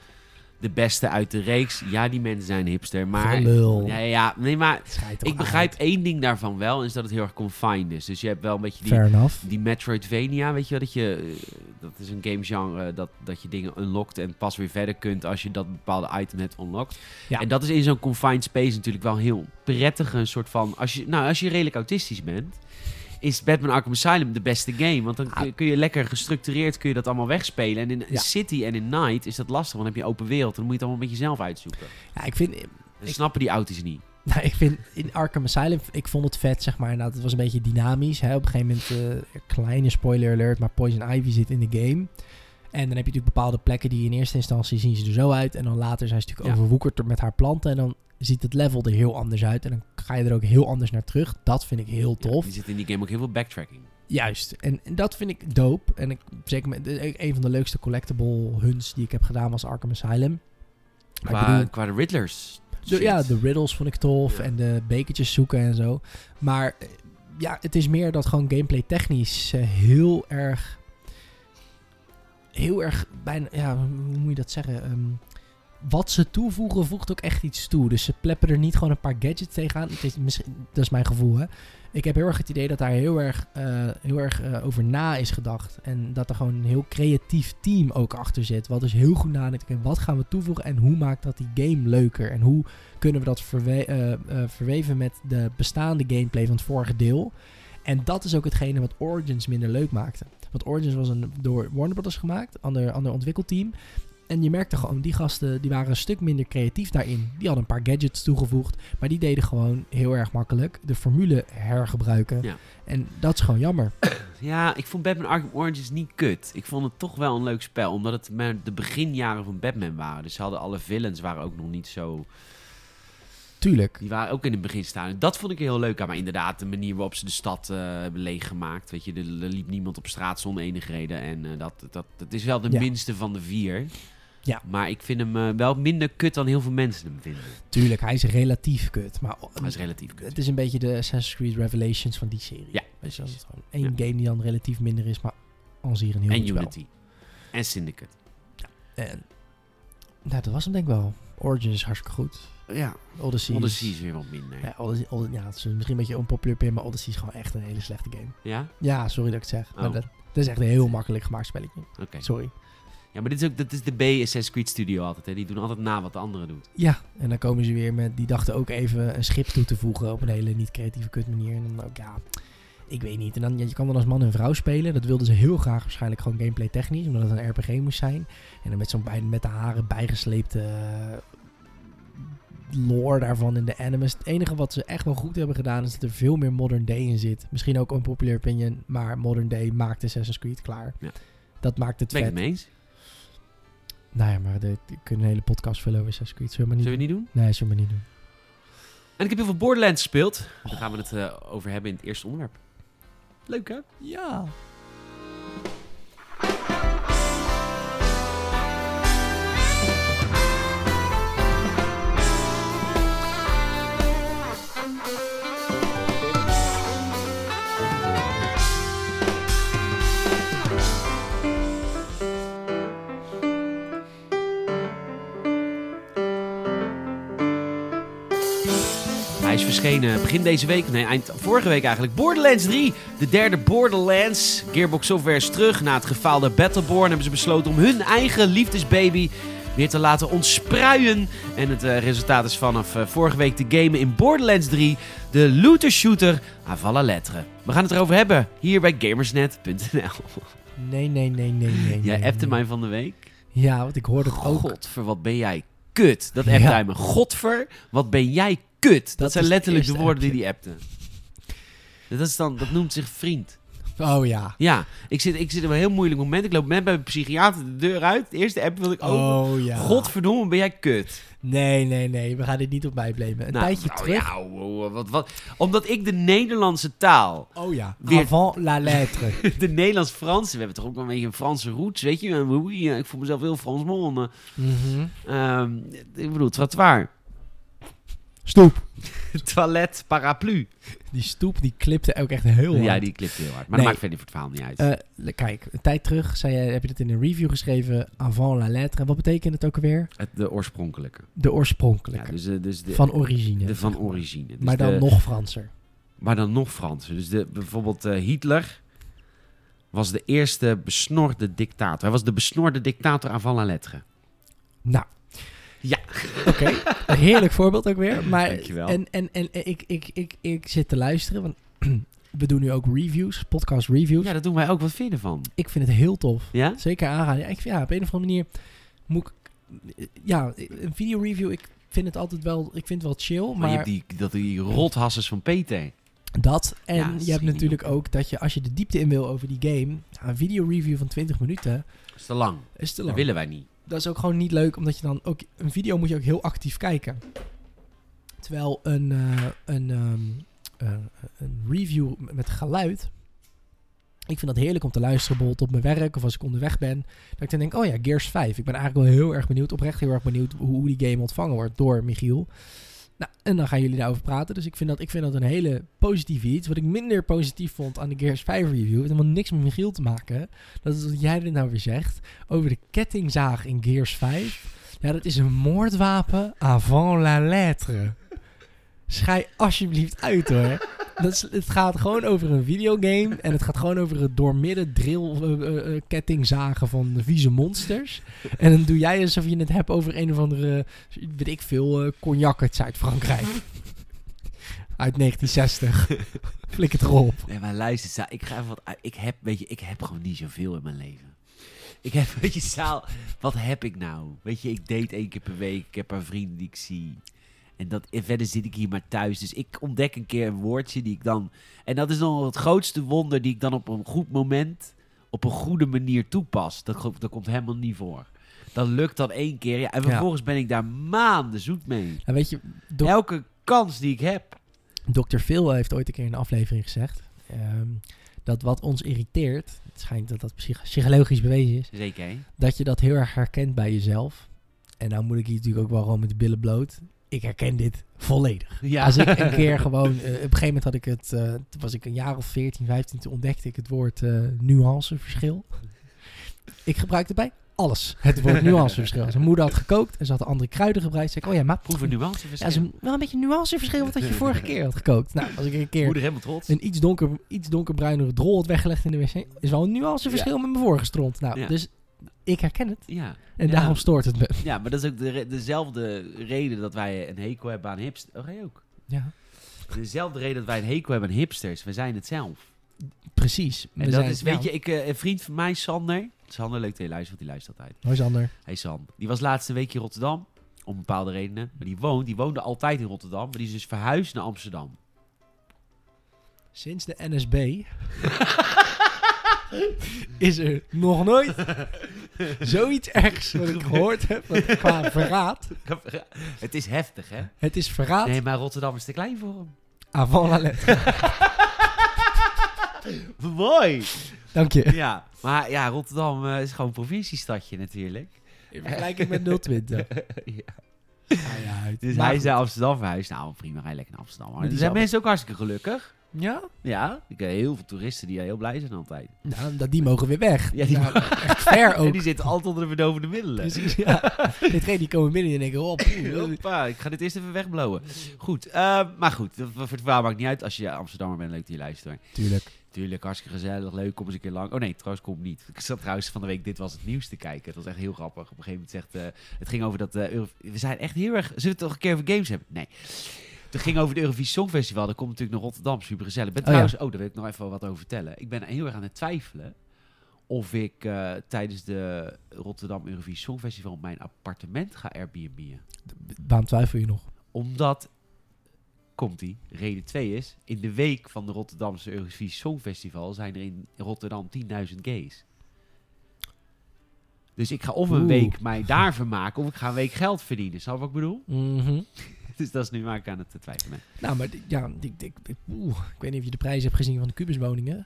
de beste uit de reeks. Ja, die mensen zijn hipster. Maar... Ja, ja, nee, maar ik begrijp uit. één ding daarvan wel. Is dat het heel erg confined is. Dus je hebt wel een beetje die, die Metroidvania. Weet je wel, dat je... eh, Dat is een gamegenre dat, dat je dingen unlockt en pas weer verder kunt als je dat bepaalde item hebt unlocked. Ja. En dat is in zo'n confined space natuurlijk wel heel prettig. Een soort van... Als je, nou, als je redelijk autistisch bent is Batman Arkham Asylum de beste game. Want dan kun, kun je lekker gestructureerd kun je dat allemaal wegspelen. En in Ja. City en in Night is dat lastig. Want dan heb je open wereld. Dan moet je het allemaal met jezelf uitzoeken. Ja, ik vind, Ik- snappen die auties niet. [laughs] Nou, ik vind in Arkham Asylum, ik vond het vet, zeg maar. Inderdaad, het was een beetje dynamisch. Hè? Op een gegeven moment, eh, kleine spoiler alert, maar Poison Ivy zit in de game. En dan heb je natuurlijk bepaalde plekken die in eerste instantie zien ze er zo uit. En dan later zijn ze natuurlijk Ja. overwoekerd met haar planten. En dan ziet het level er heel anders uit. En dan ga je er ook heel anders naar terug. Dat vind ik heel Ja, tof. er zit in die game ook heel veel backtracking. Juist. En, en dat vind ik dope. En ik, zeker met, een van de leukste collectible hunts die ik heb gedaan was Arkham Asylum. Maar ik Qua, bedoel- qua de Riddlers. de, ja, de riddles vond ik tof Ja. en de bekertjes zoeken en zo. Maar eh, ja, het is meer dat gewoon gameplay technisch eh, heel erg... Heel erg bijna... Ja, hoe moet je dat zeggen? Ehm, wat ze toevoegen voegt ook echt iets toe. Dus ze pleppen er niet gewoon een paar gadgets tegenaan. Het is misschien, dat is mijn gevoel, hè. Ik heb heel erg het idee dat daar heel erg, eh, heel erg eh, over na is gedacht. En dat er gewoon een heel creatief team ook achter zit. Wat dus heel goed nadenkt. wat gaan we toevoegen en hoe maakt dat die game leuker? En hoe kunnen we dat eh, verweven met de bestaande gameplay van het vorige deel? En dat is ook hetgene wat Origins minder leuk maakte. Want Origins was een, door Warner Brothers gemaakt, ander, ander ontwikkelteam. En je merkte gewoon, die gasten die waren een stuk minder creatief daarin. Die hadden een paar gadgets toegevoegd. Maar die deden gewoon heel erg makkelijk de formule hergebruiken. Ja. En dat is gewoon jammer. Ja, ik vond Batman Arkham Origins niet kut. Ik vond het toch wel een leuk spel, omdat het maar de beginjaren van Batman waren. Dus ze hadden alle villains waren ook nog niet zo... Tuurlijk. Die waren ook in het begin staan. Dat vond ik heel leuk aan. Maar inderdaad, de manier waarop ze de stad eh, hebben leeggemaakt. Weet je, er, er liep niemand op straat zonder enige reden. En eh, dat, dat, dat is wel de Ja. minste van de vier. Ja. Maar ik vind hem eh, wel minder kut dan heel veel mensen hem vinden. Tuurlijk, hij is relatief kut. Maar Hij is relatief kut. het is een beetje de Assassin's Creed Revelations van die serie. Ja, precies. dat is gewoon één game die dan relatief minder is, maar als hier een heel En spel. Unity. En Syndicate. En, nou, dat was hem denk ik wel. Origins is hartstikke goed. Ja, Odyssey, Odyssey is weer wat minder. Ja, Odyssey, Odyssey- ja, het is misschien een beetje onpopulair maar Odyssey is gewoon echt een hele slechte game. Ja? Ja, sorry dat ik het zeg. Oh. Maar dat, dat is echt een heel makkelijk gemaakt spelletje. Oké. Sorry. Ja, maar dit is ook dat is de B Assassin's Creed Studio altijd. Hè. Die doen altijd na wat de andere doet. Ja, en dan komen ze weer met, die dachten ook even een schip toe te voegen op een hele niet creatieve kut manier. En dan ook, ja, ik weet niet. En dan, ja, je kan dan als man en vrouw spelen. Dat wilden ze heel graag waarschijnlijk gewoon gameplay technisch, omdat het een RPG moest zijn. En dan met zo'n bij, met de haren bijgesleepte eh, lore daarvan in de animus. Het enige wat ze echt wel goed hebben gedaan is dat er veel meer modern day in zit. Misschien ook een populair opinion, maar modern day maakt Assassin's Creed klaar. Ja. Dat maakt het Ben ik vet. het mee eens? Nou ja, maar de, we kunnen een hele podcast vullen over Assassin's Creed. Zullen we maar niet Zullen we niet doen? Nee, zullen we maar niet doen. En ik heb heel veel Borderlands gespeeld. Daar gaan we het eh, over hebben in het eerste onderwerp. Leuk hè? Ja. Hij is verschenen begin deze week, nee eind vorige week eigenlijk. Borderlands 3, de derde Borderlands. Gearbox Software is terug. Na het gefaalde Battleborn hebben ze besloten om hun eigen liefdesbaby weer te laten ontspruien. En het eh, resultaat is vanaf eh, vorige week te gamen in Borderlands 3, de looter shooter à la lettre. We gaan het erover hebben hier bij gamersnet.nl. Nee, nee, nee, nee, nee. Jij nee, appte nee. mij van de week. Ja, want ik hoorde het ook. Godver, wat ben jij kut. Dat appte hij me. Godver, wat ben jij kut. Dat, Dat zijn letterlijk de woorden appje. die hij appte. Dat, is dan, dat noemt zich vriend. Oh ja. Ja, ik zit, ik zit op een heel moeilijk moment. Ik loop net bij mijn psychiater de deur uit. De eerste app wil ik openen. Oh ja. Godverdomme, ben jij kut. Nee, nee, nee. We gaan dit niet op mij blamen. Een Nou, tijdje nou terug. ja, oh, oh, wat, wat. Omdat ik de Nederlandse taal, Oh ja. Weer- Avant la lettre. [laughs] de Nederlands-Frans, we hebben toch ook wel een beetje een Franse roots, weet je. Ik voel mezelf heel Frans man. Mhm. Ehm ik bedoel, trottoir. Stoep. [laughs] Toilet, paraplu. Die stoep die klipte ook echt heel hard. Ja, die klipt heel hard. Maar Nee. dat maakt verder voor het verhaal niet uit. Eh, kijk, een tijd terug zei je, heb je het in een review geschreven. Avant la lettre. En wat betekent het ook alweer? Het, de oorspronkelijke. De Ja, oorspronkelijke. dus, de- dus de, van origine. de van origine. Dus maar dan de- nog Franser. Maar dan nog Fransen. Dus de, bijvoorbeeld eh, Hitler was de eerste besnorde dictator. Hij was de besnorde dictator avant la lettre. Nou. Ja. Oké, een heerlijk voorbeeld ook weer. Maar, Dankjewel. En, en, en ik, ik, ik, ik zit te luisteren, want [clears throat] we doen nu ook reviews, podcast reviews. Ja, dat doen wij ook. Wat vind je ervan? Ik vind het heel tof. Ja? Zeker aangaan. Ja, ik, ja, op een of andere manier moet ik... Ja, een video review, ik vind het altijd wel... Ik vind het wel chill, Maar, maar, je hebt die, dat, die rothassers van Peter. dat... En Ja, dat je hebt natuurlijk ook dat je, als je de diepte in wil over die game... Een video review van 20 minuten Dat is te lang. is te Dat lang. willen wij niet. Dat is ook gewoon niet leuk, omdat je dan ook... Een video moet je ook heel actief kijken. Terwijl een, eh, een, ehm, eh, een review met geluid... Ik vind dat heerlijk om te luisteren, bijvoorbeeld op mijn werk of als ik onderweg ben. Dat ik dan denk, oh ja, Gears 5. Ik ben eigenlijk wel heel erg benieuwd, oprecht heel erg benieuwd hoe, hoe die game ontvangen wordt door Michiel. Nou, en dan gaan jullie daarover praten. Dus ik vind dat, ik vind dat een hele positieve iets. Wat ik minder positief vond aan de Gears 5 review, heeft helemaal niks met Michiel te maken. Dat is wat jij er nou weer zegt over de kettingzaag in Gears 5. Ja, dat is een moordwapen avant la lettre. Schij alsjeblieft uit hoor. Dat het gaat gewoon over een videogame. En het gaat gewoon over het doormidden drill eh, kettingzagen van vieze monsters. En dan doe jij alsof je het hebt over een of andere, weet ik veel, eh, cognac uit Zuid-Frankrijk. Uit 1960. Flik het erop. Nee, maar luister, ik ga even wat uit. Ik heb, weet je, ik heb gewoon niet zoveel in mijn leven. Ik heb, [laughs] weet je, zaal, wat heb ik nou? Weet je, ik date één keer per week. Ik heb een vrienden die ik zie. En, dat, en verder zit ik hier maar thuis. Dus ik ontdek een keer een woordje die ik dan... En dat is dan het grootste wonder die ik dan op een goed moment... op een goede manier toepas. Dat, dat komt helemaal niet voor. Dat lukt dan één keer. Ja, en Ja. vervolgens ben ik daar maanden zoet mee. En weet je, Elke kans die ik heb. Dr. Phil heeft ooit een keer in een aflevering gezegd... ehm, dat wat ons irriteert... Het schijnt dat dat psych- psychologisch bewezen is... Zeker, hè? dat je dat heel erg herkent bij jezelf. En nou moet ik hier natuurlijk ook wel gewoon met de billen bloot. Ik herken dit volledig. Ja. Als ik een keer [laughs] gewoon... eh, op een gegeven moment had ik het... eh, toen was ik een jaar of 14, 15. Toen ontdekte ik het woord eh nuanceverschil. ik gebruikte bij alles het woord [laughs] nuanceverschil. Zijn moeder had gekookt en ze had andere kruiden gebruikt. Zei ik, oh ja, maar... Proef een Ja, nuanceverschil. is een, wel een beetje nuanceverschil wat dat je vorige keer had gekookt. Nou, als ik een keer Moeder helemaal trots. een iets, donker, iets donkerbruinere drol had weggelegd in de wc... is wel een nuanceverschil met mijn vorige stront. Nou, Ja. dus ik herken het. Ja. En Ja. daarom stoort het me. [laughs] Ja, maar dat is ook de re- dezelfde reden dat wij een hekel hebben aan hipsters. Oh, jij ook? Ja, Dezelfde reden dat wij een hekel hebben aan hipsters. We zijn het zelf. precies. En dat is, weet je, ik, eh, een vriend van mij, Sander. Sander, leuk dat je luistert, want die luistert altijd. Hoi Sander. Hey San, die was laatste week in Rotterdam. Om bepaalde redenen. Maar die, woont, die woonde altijd in Rotterdam. Maar die is dus verhuisd naar Amsterdam. Sinds de NSB [laughs] is er nog nooit [laughs] zoiets ergs wat ik gehoord heb wat qua [laughs] verraad. het is heftig, hè? Het is verraad Nee, maar Rotterdam is te klein voor hem. avant la lettre. Mooi! Dank je. Ja, maar ja, Rotterdam eh, is gewoon een provinciestadje natuurlijk. In vergelijking met 020. [laughs] ja. Ah, ja. Dus hij is naar Amsterdam verhuisd. Nou, prima, hij lekker naar Amsterdam. Maar die er zijn mensen ook hartstikke gelukkig. Ja? Ja, ik heb heel veel toeristen die heel blij zijn altijd. Nou, dat, die mogen weer weg. Ja, die Nou, [laughs] echt ver En ook. die zitten altijd onder de verdovende middelen. Precies, ja. [laughs] Dit die komen binnen en denken, oh, poeh, [laughs] Hoppa, ik ga dit eerst even wegblowen. Goed, eh, maar goed, voor het verhaal maakt niet uit. Als je Amsterdammer bent, leuk dat je luistert. Tuurlijk. Tuurlijk, hartstikke gezellig, leuk, kom eens een keer lang. Oh nee, trouwens, kom niet. Ik zat trouwens van de week, dit was het nieuws te kijken. Het was echt heel grappig. Op een gegeven moment zegt, eh, het ging over dat, eh, we zijn echt heel erg, zullen we het toch een keer over games hebben? Nee. Het ging over het Eurovisie Songfestival. Dat komt natuurlijk naar Rotterdam, super gezellig. Ik ben Oh, ja. trouwens, oh, daar wil ik nog even wat over vertellen. Ik ben heel erg aan het twijfelen of ik eh, tijdens de Rotterdam Eurovisie Songfestival mijn appartement ga Airbnb'en Waarom twijfel je nog? omdat, komt ie, reden 2 is, in de week van de Rotterdamse Eurovisie Songfestival zijn er in Rotterdam 10.000 gays. Dus ik ga of een Oeh. week mij daar vermaken, of ik ga een week geld verdienen. Snap wat ik bedoel? Mhm. [laughs] Dus dat is nu waar ik aan het twijfelen ben. Nou, maar ja, ik, ik, ik, oeh, ik weet niet of je de prijs hebt gezien van de kubuswoningen.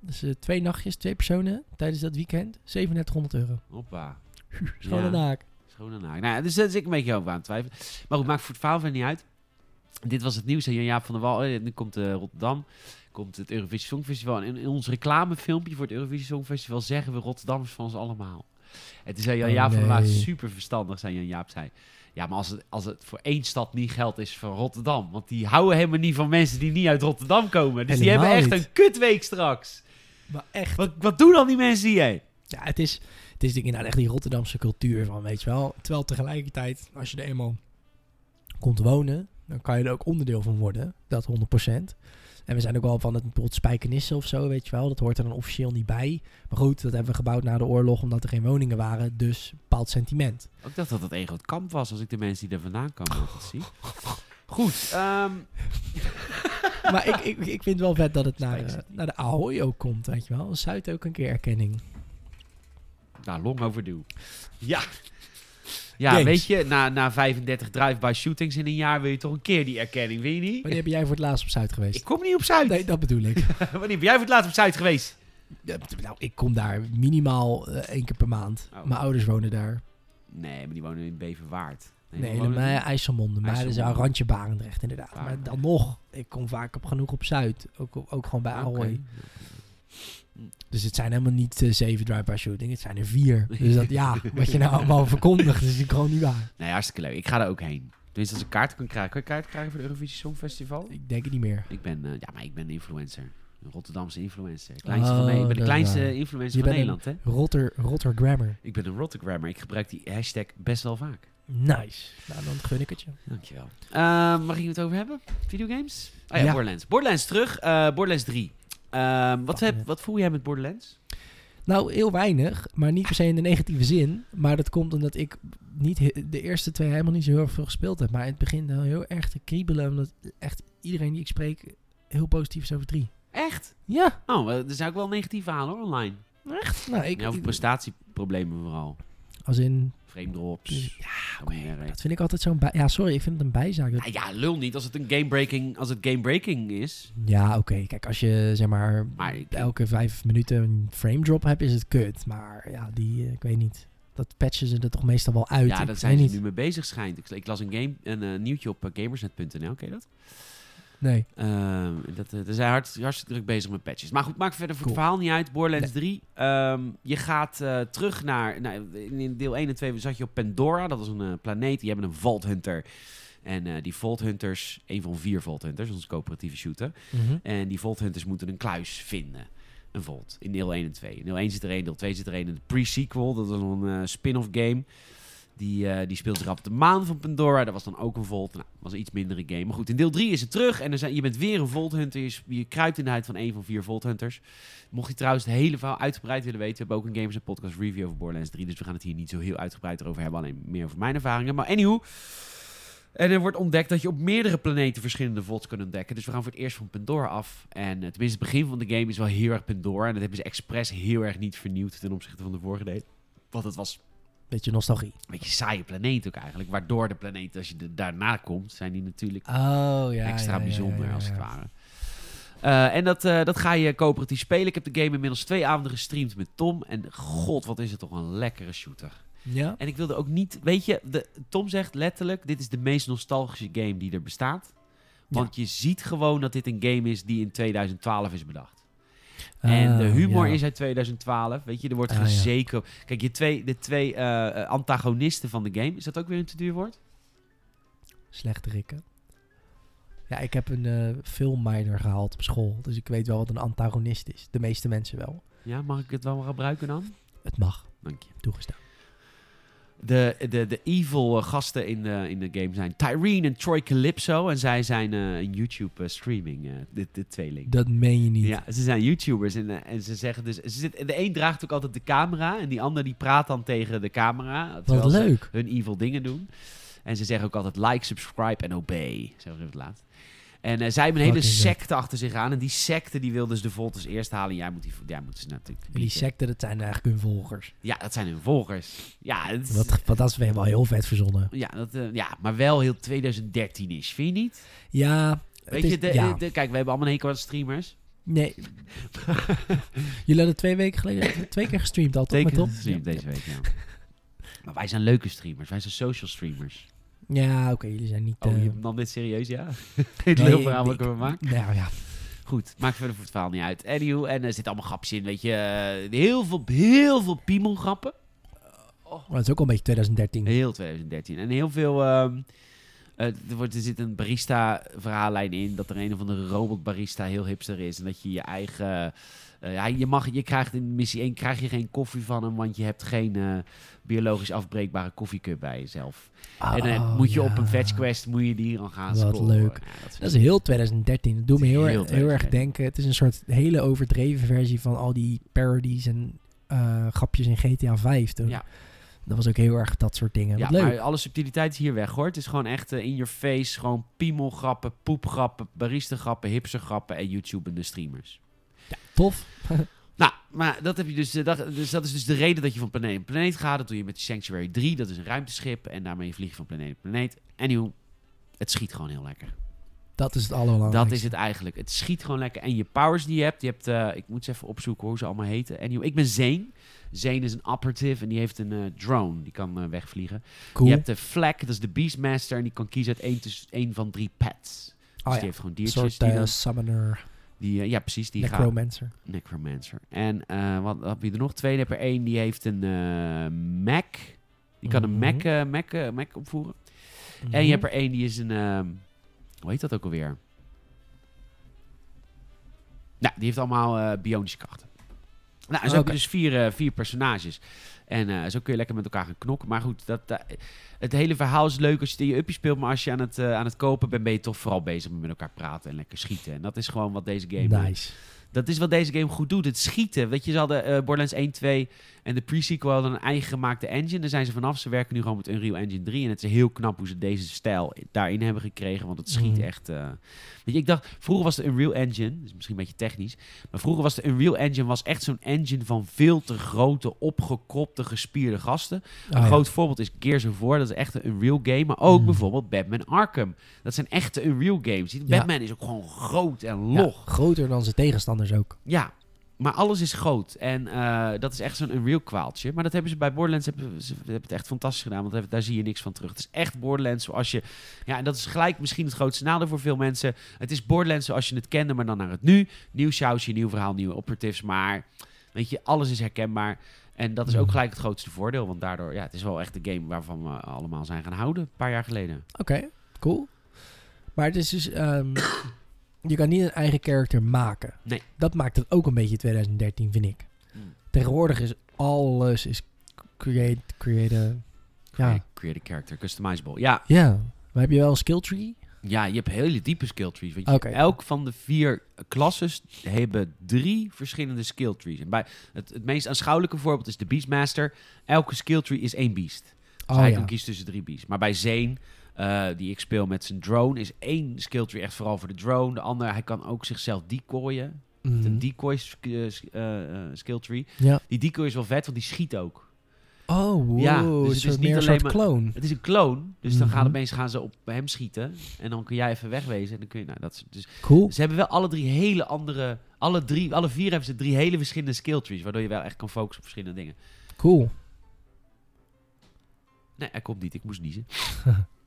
Dus twee nachtjes, twee personen tijdens dat weekend, 3700 euro. Hoppa. [laughs] Schoon Ja. naak. Schoon en naak. Nou, dus daar zit ik een beetje over aan het twijfelen. Maar goed, maakt voor het verhaal verder niet uit. Dit was het nieuws. En Jan-Jaap van der Wal, eh, nu komt eh, Rotterdam, komt het Eurovisie Songfestival. En in, in ons reclamefilmpje voor het Eurovisie Songfestival zeggen we Rotterdammers van ons allemaal. Het is Jan-Jaap Oh, van der Wal super verstandig, zei Jan-Jaap zei. Ja, maar als het, als het voor één stad niet geldt, is voor Rotterdam. Want die houden helemaal niet van mensen die niet uit Rotterdam komen. Dus die hebben echt niet. een kutweek straks. Maar echt. Wat, wat doen dan die mensen hier? Ja, het is, het is inderdaad echt die Rotterdamse cultuur van, weet je wel. Terwijl tegelijkertijd, als je er eenmaal komt wonen, dan kan je er ook onderdeel van worden. Dat 100%. En we zijn ook wel van het bijvoorbeeld spijkenissen of zo, weet je wel. Dat hoort er dan officieel niet bij. Maar goed, dat hebben we gebouwd na de oorlog omdat er geen woningen waren. Dus bepaald sentiment. Ik dacht dat het een groot kamp was als ik de mensen die er vandaan komen altijd zie. Goed, ehm, [laughs] maar ik, ik, ik vind wel vet dat het naar, eh, naar de Ahoy ook komt, weet je wel. Zuid ook een keer erkenning. nou, long overdue. Ja. Ja, Games. weet je, na, na 35 drive-by shootings in een jaar wil je toch een keer die erkenning, wil je niet? Wanneer ben jij voor het laatst op Zuid geweest? Ik kom niet op Zuid. Nee, dat bedoel ik. [laughs] Wanneer ben jij voor het laatst op Zuid geweest? Ja, nou, ik kom daar minimaal eh, één keer per maand. Oh. Mijn ouders wonen daar. Nee, maar die wonen in Beverwaard. Nee, nee die? IJsselmonde. Maar dat is een randje Barendrecht inderdaad. Maar dan nog, ik kom vaak op genoeg op Zuid. Ook, ook gewoon bij. Ahoy. Dus het zijn helemaal niet eh, zeven drive-by shooting. Het zijn er vier. Dus dat, ja, [laughs] wat je nou allemaal verkondigt, is gewoon niet waar. Nee, hartstikke leuk. Ik ga daar ook heen. Tenminste, als ik kaart kan krijgen. Kan je kaart krijgen voor de Eurovisie Songfestival? Ik denk het niet meer. Ik ben, eh, ja, maar ik ben een influencer. Een Rotterdamse influencer. Kleinste Oh, van Nederland. Ik ben de kleinste waar. influencer Je van bent Nederland, hè? Rotter, Grammar. Ik ben een Rotterdammer. Ik gebruik die hashtag best wel vaak. Nice. Nou, dan gun ik het je. Dankjewel. Ehm waar gingen we het over hebben? Videogames? Oh ja, Ja. Borderlands. Borderlands terug. Eh, Borderlands 3. Ehm, wat, heb, wat voel jij met Borderlands? Nou, heel weinig, maar niet per se in de negatieve zin. Maar dat komt omdat ik niet de eerste twee helemaal niet zo heel veel gespeeld heb. Maar het begint wel heel erg te kriebelen, omdat echt iedereen die ik spreek heel positief is over drie. Echt? Ja, Oh, er zijn ook wel negatief verhalen hoor, online. echt? Nou, ik, ja, over prestatieproblemen vooral. Als in, Frame drops. ja, dat vind ik altijd zo'n bij... Ja, sorry, ik vind het een bijzaak. Dat- Nou ja, lul niet als het een game-breaking, als het game-breaking is. Ja, oké. Kijk, als je zeg maar Maar ik- elke vijf minuten een frame drop hebt, is het kut. Maar ja, die, eh, ik weet niet. Dat patchen ze er toch meestal wel uit. Ja, daar zijn ze niet. nu mee bezig schijnt. Ik, ik las een, game, een eh, nieuwtje op eh, gamersnet.nl, ken je dat? Nee. Ehm, dat, eh, zijn hard, hartstikke druk bezig met patches. Maar goed, maakt verder voor Cool. het verhaal niet uit. Borderlands 3. Ehm, je gaat eh, terug naar... Nou, in deel 1 en 2 zat je op Pandora. Dat was een eh, planeet. Die hebben een Vault Hunter. En die Vault Hunters... Een van vier Vault Hunters. Een coöperatieve shooter. Mhm. En die Vault Hunters moeten een kluis vinden. Een Vault. In deel 1 en 2. In deel 1 zit er één, deel 2 zit er één. En de pre-sequel, dat is een spin-off game. Die, eh, die speelt zich af op de maan van Pandora. Dat was dan ook een Vault. Nou, was een iets mindere game. Maar goed, in deel 3 is het terug. En er zijn, je bent weer een Vault Hunter. Je, je kruipt in de huid van één van vier Vault Hunters. Mocht je trouwens het hele verhaal uitgebreid willen weten... we hebben ook een Gamers en Podcast review over Borderlands 3. Dus we gaan het hier niet zo heel uitgebreid over hebben. Alleen meer over mijn ervaringen. Maar anywho... En er wordt ontdekt dat je op meerdere planeten verschillende volts kunt ontdekken. Dus we gaan voor het eerst van Pandora af. En eh, tenminste, het begin van de game is wel heel erg Pandora. En dat hebben ze expres heel erg niet vernieuwd ten opzichte van de vorige deel. Want het was Beetje nostalgie. een beetje saaie planeet ook eigenlijk. Waardoor de planeten, als je er daarna komt, zijn die natuurlijk Oh, ja. extra ja, bijzonder ja, als het ware. Eh, en dat, eh, dat ga je coöperatief spelen. Ik heb de game inmiddels twee avonden gestreamd met Tom. En god, wat is het toch een lekkere shooter. Ja? En ik wilde ook niet... Weet je, de, Tom zegt letterlijk... Dit is de meest nostalgische game die er bestaat. Want je ziet gewoon dat dit een game is die in 2012 is bedacht. En de Ah, humor ja. is uit 2012. Weet je, er wordt Ah, ja. Kijk, je twee, de twee eh, eh, antagonisten van de game... Is dat ook weer een te duur woord? Slechte rikken. Ja, ik heb een eh filmminor gehaald op school. Dus ik weet wel wat een antagonist is. De meeste mensen wel. Ja, mag ik het wel gebruiken dan? Het mag. Dank je. Toegestaan. De, de, de evil eh, gasten in de, in de game zijn Tyrene en Troy Calypso. En zij zijn een YouTube eh, streaming, eh, de, de tweeling. Dat meen je niet. Ja, ze zijn YouTubers en, en ze zeggen dus... Ze zit, de een draagt ook altijd de camera en die ander die praat dan tegen de camera. Wat leuk. hun evil dingen doen. En ze zeggen ook altijd like, subscribe en obey. Zeggen ze het laatst. En eh, zij hebben een hele secte achter zich aan. En die secte die wil dus de Volters eerst halen. En jij moet die, jij moet ze natuurlijk En die secten, dat zijn eigenlijk hun volgers. Ja, dat zijn hun volgers. Ja, het Wat, wat dat is wel heel vet verzonnen. ja, dat, eh, ja, maar wel heel 2013 is, vind je niet? Ja. Weet is- je, de, ja. de- kijk, we hebben allemaal een hekel aan streamers. Nee. [laughs] Jullie hadden twee weken geleden twee keer gestreamd al, toch? Met Tom? gestreamd deze week, ja. Maar wij zijn leuke streamers. Wij zijn social streamers. Ja, oké, jullie zijn niet... Oh, eh, je nam dit serieus, ja? [laughs] het nee, heel verhaal wat ik- ervan maak. Nou ja, Goed, maakt verder voor het verhaal niet uit. Anywho, en er zitten allemaal grapjes in, weet je. eh, heel veel, heel veel piemelgrappen. maar dat is ook al een beetje 2013. Heel 2013. En heel veel... ehm, eh, er, wordt, er zit een barista-verhaallijn in. Dat er een of andere robot-barista heel hipster is. En dat je je eigen... eh, ja, je, mag, je krijgt in missie 1 krijg je geen koffie van hem, want je hebt geen eh, biologisch afbreekbare koffiecup bij jezelf. en dan Oh, moet je op een fetch quest moet je die dan gaan Wat scoren. leuk. Ja, dat is heel 2013. Dat doet me heel, Heel erg- heel erg 2013. denken. Het is een soort hele overdreven versie van al die parodies en eh, grapjes in GTA 5. Toen. Ja. Dat was ook heel erg dat soort dingen. Ja, leuk. maar alle subtiliteit is hier weg hoor. Het is gewoon echt eh, in your face. Gewoon piemelgrappen, poepgrappen, barista-grappen, hipstergrappen en YouTubende streamers. Tof. [laughs] Nou, maar dat heb je dus, eh, dat, dus. Dat is dus de reden dat je van planeet naar planeet gaat. Dat doe je met Sanctuary 3. Dat is een ruimteschip. En daarmee vlieg je van planeet naar planeet. Anywho, het schiet gewoon heel lekker. Dat is het allerbelangrijkste. Dat is het eigenlijk. Het schiet gewoon lekker. En je powers die je hebt. Je hebt eh, ik moet eens even opzoeken hoe ze allemaal heten. Anyway, ik ben Zane. Zane is een operative en die heeft een eh, drone. Die kan wegvliegen. Cool. Je hebt de Flag, dat is de Beastmaster. En die kan kiezen uit één, tussen, één van drie pets. Dus oh, die ja. heeft gewoon Een diertjes. soort die summoner, die, eh, ja, precies. Die gaat, necromancer. Necromancer. En eh, wat, wat heb je er nog? Twee. Heb er één die heeft een eh, Mac. Die kan een Mhm. Mac, Mac, Mac opvoeren. En je hebt er één die is een... ehm, hoe heet dat ook alweer? Nou, die heeft allemaal bionische krachten. Nou, en zo heb Oké. je dus vier, vier personages. En eh, zo kun je lekker met elkaar gaan knokken. Maar goed, dat, eh, het hele verhaal is leuk als je het in je uppie speelt. Maar als je aan het, eh, aan het kopen bent, ben je toch vooral bezig met elkaar praten en lekker schieten. En dat is gewoon wat deze game... Nice. Dat is wat deze game goed doet. Het schieten. Weet je, ze hadden eh, Borderlands 1, 2 en de pre-sequel hadden een eigen gemaakte engine. Daar zijn ze vanaf. Ze werken nu gewoon met Unreal Engine 3. En het is heel knap hoe ze deze stijl daarin hebben gekregen. Want het schiet Mhm. echt... eh, Weet je, ik dacht... Vroeger was de Unreal Engine... Dat is misschien een beetje technisch. Maar vroeger was de Unreal Engine was echt zo'n engine van veel te grote, opgekropte, gespierde gasten. Oh, Een ja. groot voorbeeld is Gears of War. Dat is echt een Unreal game. Maar ook Mm. bijvoorbeeld Batman Arkham. Dat zijn echte Unreal games. Ja. Batman is ook gewoon groot en Ja, log. groter dan zijn tegenstanders ook. Ja, maar alles is groot. En eh, dat is echt zo'n Unreal kwaaltje. Maar dat hebben ze bij Borderlands hebben, ze hebben het echt fantastisch gedaan. Want daar- zie je niks van terug. Het is echt Borderlands zoals je... Ja, en dat is gelijk misschien het grootste nadeel voor veel mensen. Het is Borderlands zoals je het kende, maar dan naar het nu. Nieuw sausje, nieuw verhaal, nieuwe operatives. Maar weet je, alles is herkenbaar. En dat is ook Mhm. gelijk het grootste voordeel. Want daardoor, ja, het is wel echt de game waarvan we allemaal zijn gaan houden. Een paar jaar geleden. Oké, cool. Maar het is dus... ehm, je kan niet een eigen character maken. Nee. Dat maakt het ook een beetje 2013, vind ik. Mm. Tegenwoordig is alles is create, create, ja. Create, create a character, customizable. Ja, ja. Maar heb je wel een skill tree? Ja, je hebt hele diepe skill trees. Oké. Elk van de vier klasses hebben drie verschillende skill trees. En bij het, het meest aanschouwelijke voorbeeld is de Beastmaster. Elke skill tree is één beast. Dus Oh, hij ja. kan kiezen tussen drie beasts. Maar bij Zane, eh, die ik speel met zijn drone, is één skill tree echt vooral voor de drone. De andere, hij kan ook zichzelf decoyen. Mhm. Een decoy sk- eh, eh, skill tree. Ja. Die decoy is wel vet, want die schiet ook. Oh, wow. Ja, dus een het is niet meer een alleen maar- clone. Het is een clone, dus dan gaan Mhm. opeens gaan ze op hem schieten. En dan kun jij even wegwezen. En dan kun je, nou, dat is, dus Cool. ze hebben wel alle drie hele andere. Alle, drie, alle vier hebben ze drie hele verschillende skill trees. Waardoor je wel echt kan focussen op verschillende dingen. Cool. Nee, hij komt niet. Ik moest niezen. [laughs]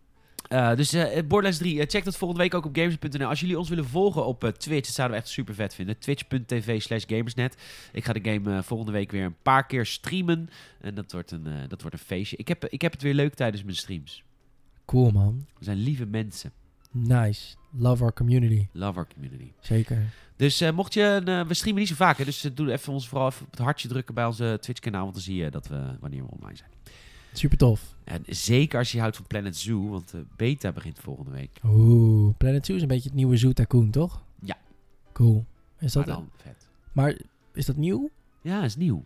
Eh, dus eh, Borderlands 3, eh, check dat volgende week ook op gamers.nl. Als jullie ons willen volgen op Twitch, dat zouden we echt super vet vinden. Twitch.tv slash gamersnet. Ik ga de game volgende week weer een paar keer streamen. En dat wordt een, dat wordt een feestje. Ik heb, ik heb het weer leuk tijdens mijn streams. Cool, man. We zijn lieve mensen. Nice. Love our community. Love our community. Zeker. Dus mocht je, we streamen niet zo vaak, hè, dus doe even ons vooral even op het hartje drukken bij onze Twitch-kanaal, want dan zie je dat we wanneer we online zijn. Super tof. En zeker als je houdt van Planet Zoo, want de beta begint volgende week. Oeh. Planet Zoo is een beetje het nieuwe Zoo Tycoon, toch? Ja. Cool. Is dat, maar dan vet. maar is dat nieuw? Ja, is nieuw.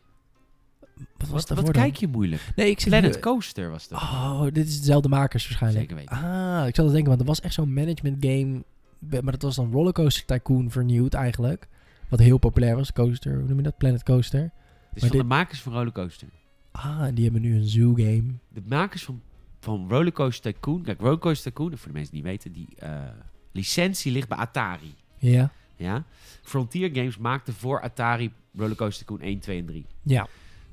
Wat was Wat, wat kijk je moeilijk? Nee, ik zit Planet nu- Coaster was dat. Oh, dit is dezelfde makers waarschijnlijk. Zeker weten. Ah, ik zat te denken, want er was echt zo'n management game. Maar dat was dan Rollercoaster Tycoon vernieuwd eigenlijk. Wat heel populair was. Coaster, hoe noem je dat? Planet Coaster. Het is maar van dit- de makers van Rollercoaster. Ah, die hebben nu een zoo game. De makers van, van Rollercoaster Tycoon. Kijk, Rollercoaster Tycoon, voor de mensen die niet weten, die eh, licentie ligt bij Atari. Ja. Ja? Frontier Games maakte voor Atari Rollercoaster Tycoon 1, 2 en 3. Ja,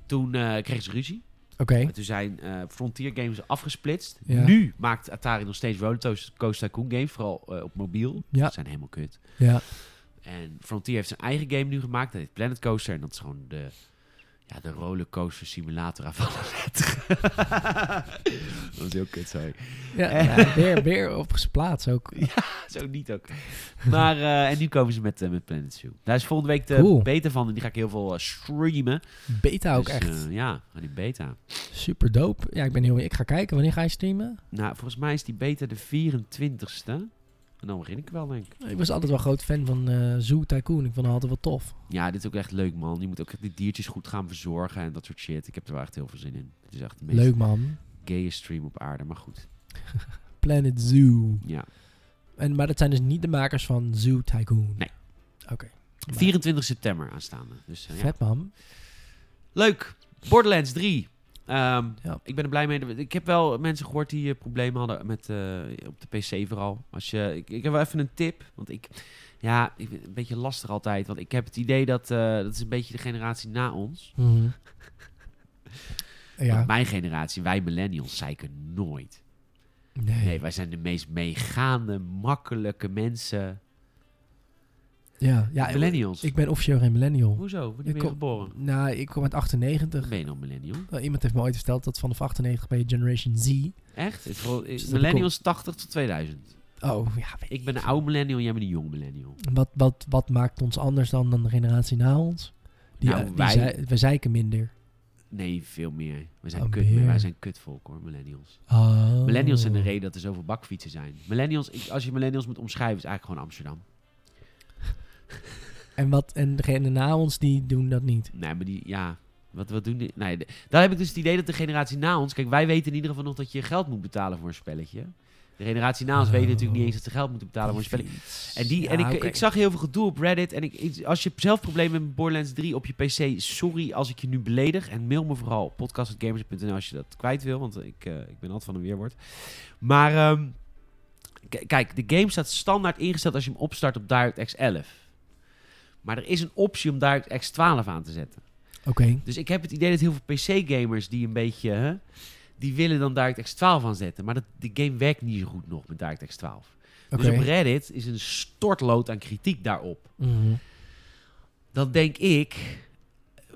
Toen eh kregen ze ruzie. oké. En toen zijn eh, Frontier Games afgesplitst. Ja. Nu maakt Atari nog steeds Rollercoaster Tycoon games, vooral op mobiel. Ja. Dat zijn helemaal kut. Ja. En Frontier heeft zijn eigen game nu gemaakt. Dat heet Planet Coaster. En dat is gewoon de, ja, de rollercoaster simulator van [laughs] Dat is heel kut, sorry. Ja, ja, weer, weer op zijn plaats ook. [laughs] Zo niet ook. Maar, eh, en nu komen ze met, eh, met Planet Zoo. Daar is volgende week de Cool. beta van. En die ga ik heel veel eh, streamen. Beta ook Dus, echt. eh, ja, aan die beta. Super dope. Ja, ik ben heel... Ik ga kijken. Wanneer ga je streamen? Nou, volgens mij is die beta de 24ste. En dan begin ik wel, denk ik. Ik was altijd wel groot fan van eh Zoo Tycoon. Ik vond het altijd wel tof. Ja, dit is ook echt leuk, man. Je moet ook echt die diertjes goed gaan verzorgen en dat soort shit. Ik heb er wel echt heel veel zin in. Het is echt de meest Leuk man. gaye stream op aarde, maar goed. [laughs] Planet Zoo. Ja. En, maar dat zijn dus niet de makers van Zoo Tycoon? Nee. Oké. 24 september aanstaande. Dus eh, ja. Vet man. Leuk. Borderlands 3. Ehm, Ja. Ik ben er blij mee. Ik heb wel mensen gehoord die eh, problemen hadden met eh, op de PC vooral. Als je, ik, ik heb wel even een tip. Want ik, ja, ik, vind het een beetje lastig altijd. Want ik heb het idee dat eh, dat is een beetje de generatie na ons. Mhm. [laughs] Ja. Mijn generatie, wij millennials, zeiken nooit. Nee. Nee, wij zijn de meest meegaande, makkelijke mensen. Ja, ja millennials. Ik ben officieel geen millennial. Hoezo? Ben je kom- geboren? Nou, ik kom uit 98. Dan ben je nog millennial. Iemand heeft me ooit verteld dat vanaf 98 ben je Generation Z. Echt? Het is vooral- Dus millennials 80 tot 2000. Oh, ja. weet Ik ben een oude millennial, jij bent een jong millennial. Wat, wat, wat maakt ons anders dan, dan de generatie na ons? Die, Nou, eh, die wij- zei- we zeiken minder. Nee, veel meer. We zijn Oh, kut, meer. wij zijn kutvolk hoor, millennials. Oh. Millennials zijn de reden dat er zoveel bakfietsen zijn. Millennials, ik- als je millennials moet omschrijven, is eigenlijk gewoon Amsterdam. En, wat, en degene na ons, die doen dat niet. Nee, maar die, ja, wat, wat doen die? Nee, de- daar heb ik dus het idee dat de generatie na ons, kijk, wij weten in ieder geval nog dat je geld moet betalen voor een spelletje. De generatie na ons weet Oh. natuurlijk niet eens dat ze geld moeten betalen voor een spelletje. En, die, en ik, ik zag heel veel gedoe op Reddit. En ik, als je zelf problemen hebt met Borderlands 3 op je PC, sorry als ik je nu beledig. En mail me vooral op podcast.gamers.nl als je dat kwijt wil. Want ik, eh, ik ben altijd van een weerwoord. Maar ehm, kijk, de game staat standaard ingesteld als je hem opstart op DirectX 11. Maar er is een optie om DirectX 12 aan te zetten. Oké. Dus ik heb het idee dat heel veel PC-gamers die een beetje... hè, die willen dan DirectX 12 aanzetten. Maar dat, de game werkt niet zo goed nog met DirectX 12. Oké. Dus op Reddit is een stortlood aan kritiek daarop. Mhm. Dan denk ik,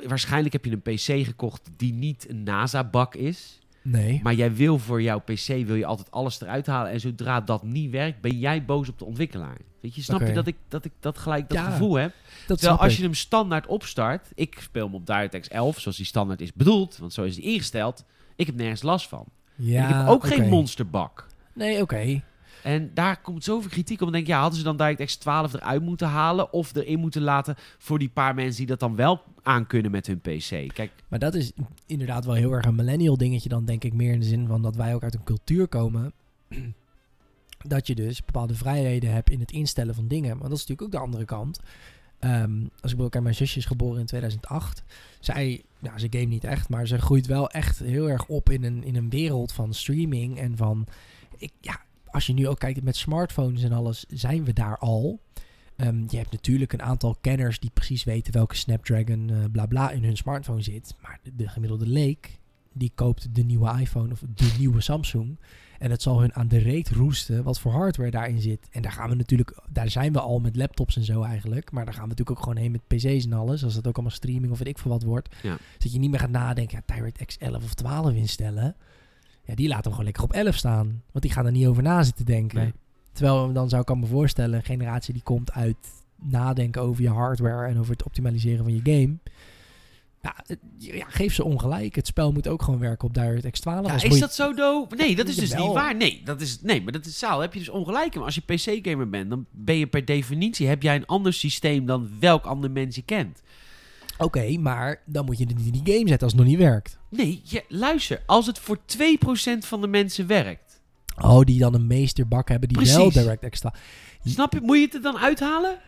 waarschijnlijk heb je een PC gekocht die niet een NASA-bak is. Nee. Maar jij wil voor jouw PC wil je altijd alles eruit halen. En zodra dat niet werkt, ben jij boos op de ontwikkelaar. Weet je, snap je dat ik, dat ik dat gelijk dat Ja, gevoel heb? Dat Terwijl als je hem standaard opstart, ik speel hem op DirectX 11, zoals die standaard is bedoeld, want zo is die ingesteld. Ik heb nergens last van. Ja, en ik heb ook geen monsterbak. Nee, oké. En daar komt zoveel kritiek op. Dan denk ja, hadden ze dan DirectX 12 eruit moeten halen of erin moeten laten voor die paar mensen die dat dan wel aankunnen met hun PC. Kijk, Maar dat is inderdaad wel heel erg een millennial dingetje dan, denk ik. Meer in de zin van dat wij ook uit een cultuur komen. [clears throat] dat je dus bepaalde vrijheden hebt in het instellen van dingen. Maar dat is natuurlijk ook de andere kant. Ehm, als ik bij mijn zusje is geboren in 2008. Zij, nou, ze game niet echt, maar ze groeit wel echt heel erg op in een, in een wereld van streaming. En van, ik, ja, als je nu ook kijkt met smartphones en alles, zijn we daar al. Ehm, je hebt natuurlijk een aantal kenners die precies weten welke Snapdragon eh bla bla in hun smartphone zit. Maar de, de gemiddelde leek, die koopt de nieuwe iPhone of de nieuwe Samsung. En het zal hun aan de reet roesten wat voor hardware daarin zit. En daar gaan we natuurlijk, daar zijn we al met laptops en zo eigenlijk. Maar daar gaan we natuurlijk ook gewoon heen met PC's en alles. Als dat ook allemaal streaming of weet ik veel wat wordt. Ja. Dat je niet meer gaat nadenken, ja, DirectX 11 of 12 instellen. Ja, die laten hem gewoon lekker op 11 staan. Want die gaan er niet over na zitten denken. Nee. Terwijl dan zou ik me voorstellen, een generatie die komt uit nadenken over je hardware en over het optimaliseren van je game. Ja, geef ze ongelijk. Het spel moet ook gewoon werken op DirectX 12. ja, is dat zo doof? Nee, dat is dus niet waar. Nee, dat is, nee, maar dat is zaal. Heb je dus ongelijk in. Als je PC-gamer bent, dan ben je per definitie heb jij een ander systeem dan welk ander mens je kent. Oké, maar dan moet je het niet in die game zetten als het nog niet werkt. Nee, je, luister. Als het voor 2% van de mensen werkt, Oh, die dan een meesterbak hebben die wel. DirectX 12. snap je? Moet je het er dan uithalen?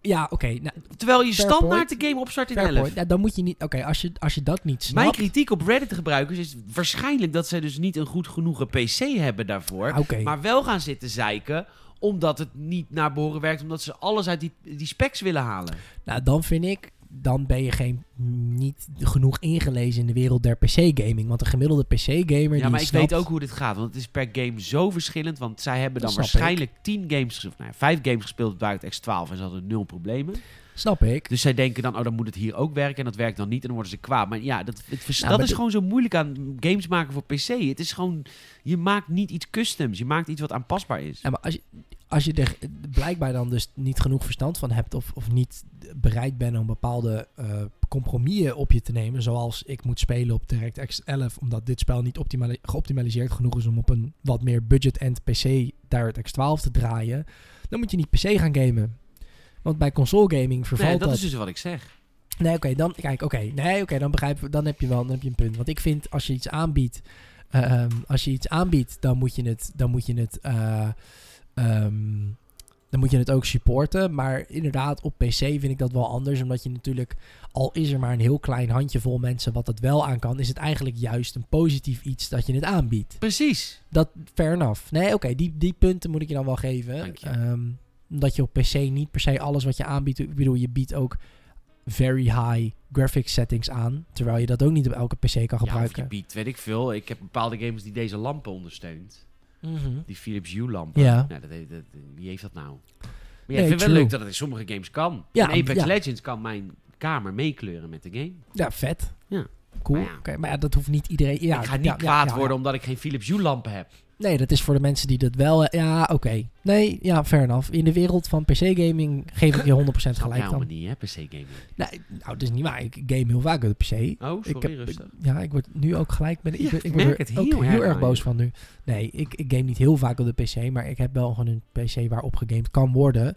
Ja, oké. nou, Terwijl je standaard point. de game opstart in fair 11. point. Ja, dan moet je niet... Oké, als, je, als je dat niet snapt... Mijn kritiek op Reddit-gebruikers is waarschijnlijk dat zij dus niet een goed genoeg PC hebben daarvoor. Maar wel gaan zitten zeiken omdat het niet naar behoren werkt. Omdat ze alles uit die, die specs willen halen. Nou, dan vind ik, dan ben je geen, niet genoeg ingelezen in de wereld der PC-gaming. Want een gemiddelde PC-gamer Ja, die maar ik snapt- weet ook hoe dit gaat. Want het is per game zo verschillend. Want zij hebben dan waarschijnlijk 10 games, ges- nou 5 games gespeeld op DirectX 12 en ze hadden nul problemen. Snap ik. Dus zij denken dan, oh, dan moet het hier ook werken. En dat werkt dan niet. En dan worden ze kwaad. Maar ja, dat, het vers- Nou, dat is de- gewoon zo moeilijk aan games maken voor PC. Het is gewoon, je maakt niet iets customs. Je maakt iets wat aanpasbaar is. Ja, maar als je, als je er blijkbaar dan dus niet genoeg verstand van hebt... of, of niet bereid bent om bepaalde eh compromissen op je te nemen... zoals ik moet spelen op DirectX 11... omdat dit spel niet optimali- geoptimaliseerd genoeg is... om op een wat meer budget-end PC DirectX 12 te draaien... dan moet je niet PC gaan gamen. Want bij console gaming vervalt Nee, dat dat is dus wat ik zeg. Nee, oké, dan kijk, oké, nee, oké, dan begrijp dan heb je wel, dan heb je een punt. Want ik vind als je iets aanbiedt, eh, ehm, als je iets aanbiedt, dan moet je het, dan moet je het, eh, ehm, dan moet je het ook supporten. Maar inderdaad, op PC vind ik dat wel anders, omdat je natuurlijk, al is er maar een heel klein handjevol mensen wat het wel aan kan, is het eigenlijk juist een positief iets dat je het aanbiedt. Precies. Dat, fair enough. Nee, oké, die, die punten moet ik je dan wel geven. Dank je. Ehm, omdat je op PC niet per se alles wat je aanbiedt... Ik bedoel, je biedt ook very high graphics settings aan. Terwijl je dat ook niet op elke PC kan Ja, of je gebruiken. biedt, weet ik veel. Ik heb bepaalde games die deze lampen ondersteunt. Mhm. Die Philips Hue lampen. Ja. Nou, dat, wie heeft dat nou? Maar ja, Nee, ik vind wel true. leuk dat het in sommige games kan. Ja, in Apex. Legends kan mijn kamer meekleuren met de game. Ja, vet. Ja. Cool. Maar ja. Oké, maar ja, dat hoeft niet iedereen... Ja, ik ga niet ja, kwaad worden omdat ik geen Philips Hue lampen heb. Nee, dat is voor de mensen die dat wel... eh, Ja, oké. Nee, ja, fair enough. In de wereld van PC-gaming geef ik je [laughs] 100% Dat gelijk helemaal dan. niet, hè, PC gaming. Nee, nou, dat is niet waar. Ik game heel vaak op de PC. Oh, sorry, ik heb, rustig. ja, ik word nu ook gelijk ben ik, ik ik word er het ook heel heel, erg boos van nu. Nee, ik, ik game niet heel vaak op de PC, maar ik heb wel gewoon een PC waarop gegamed kan worden.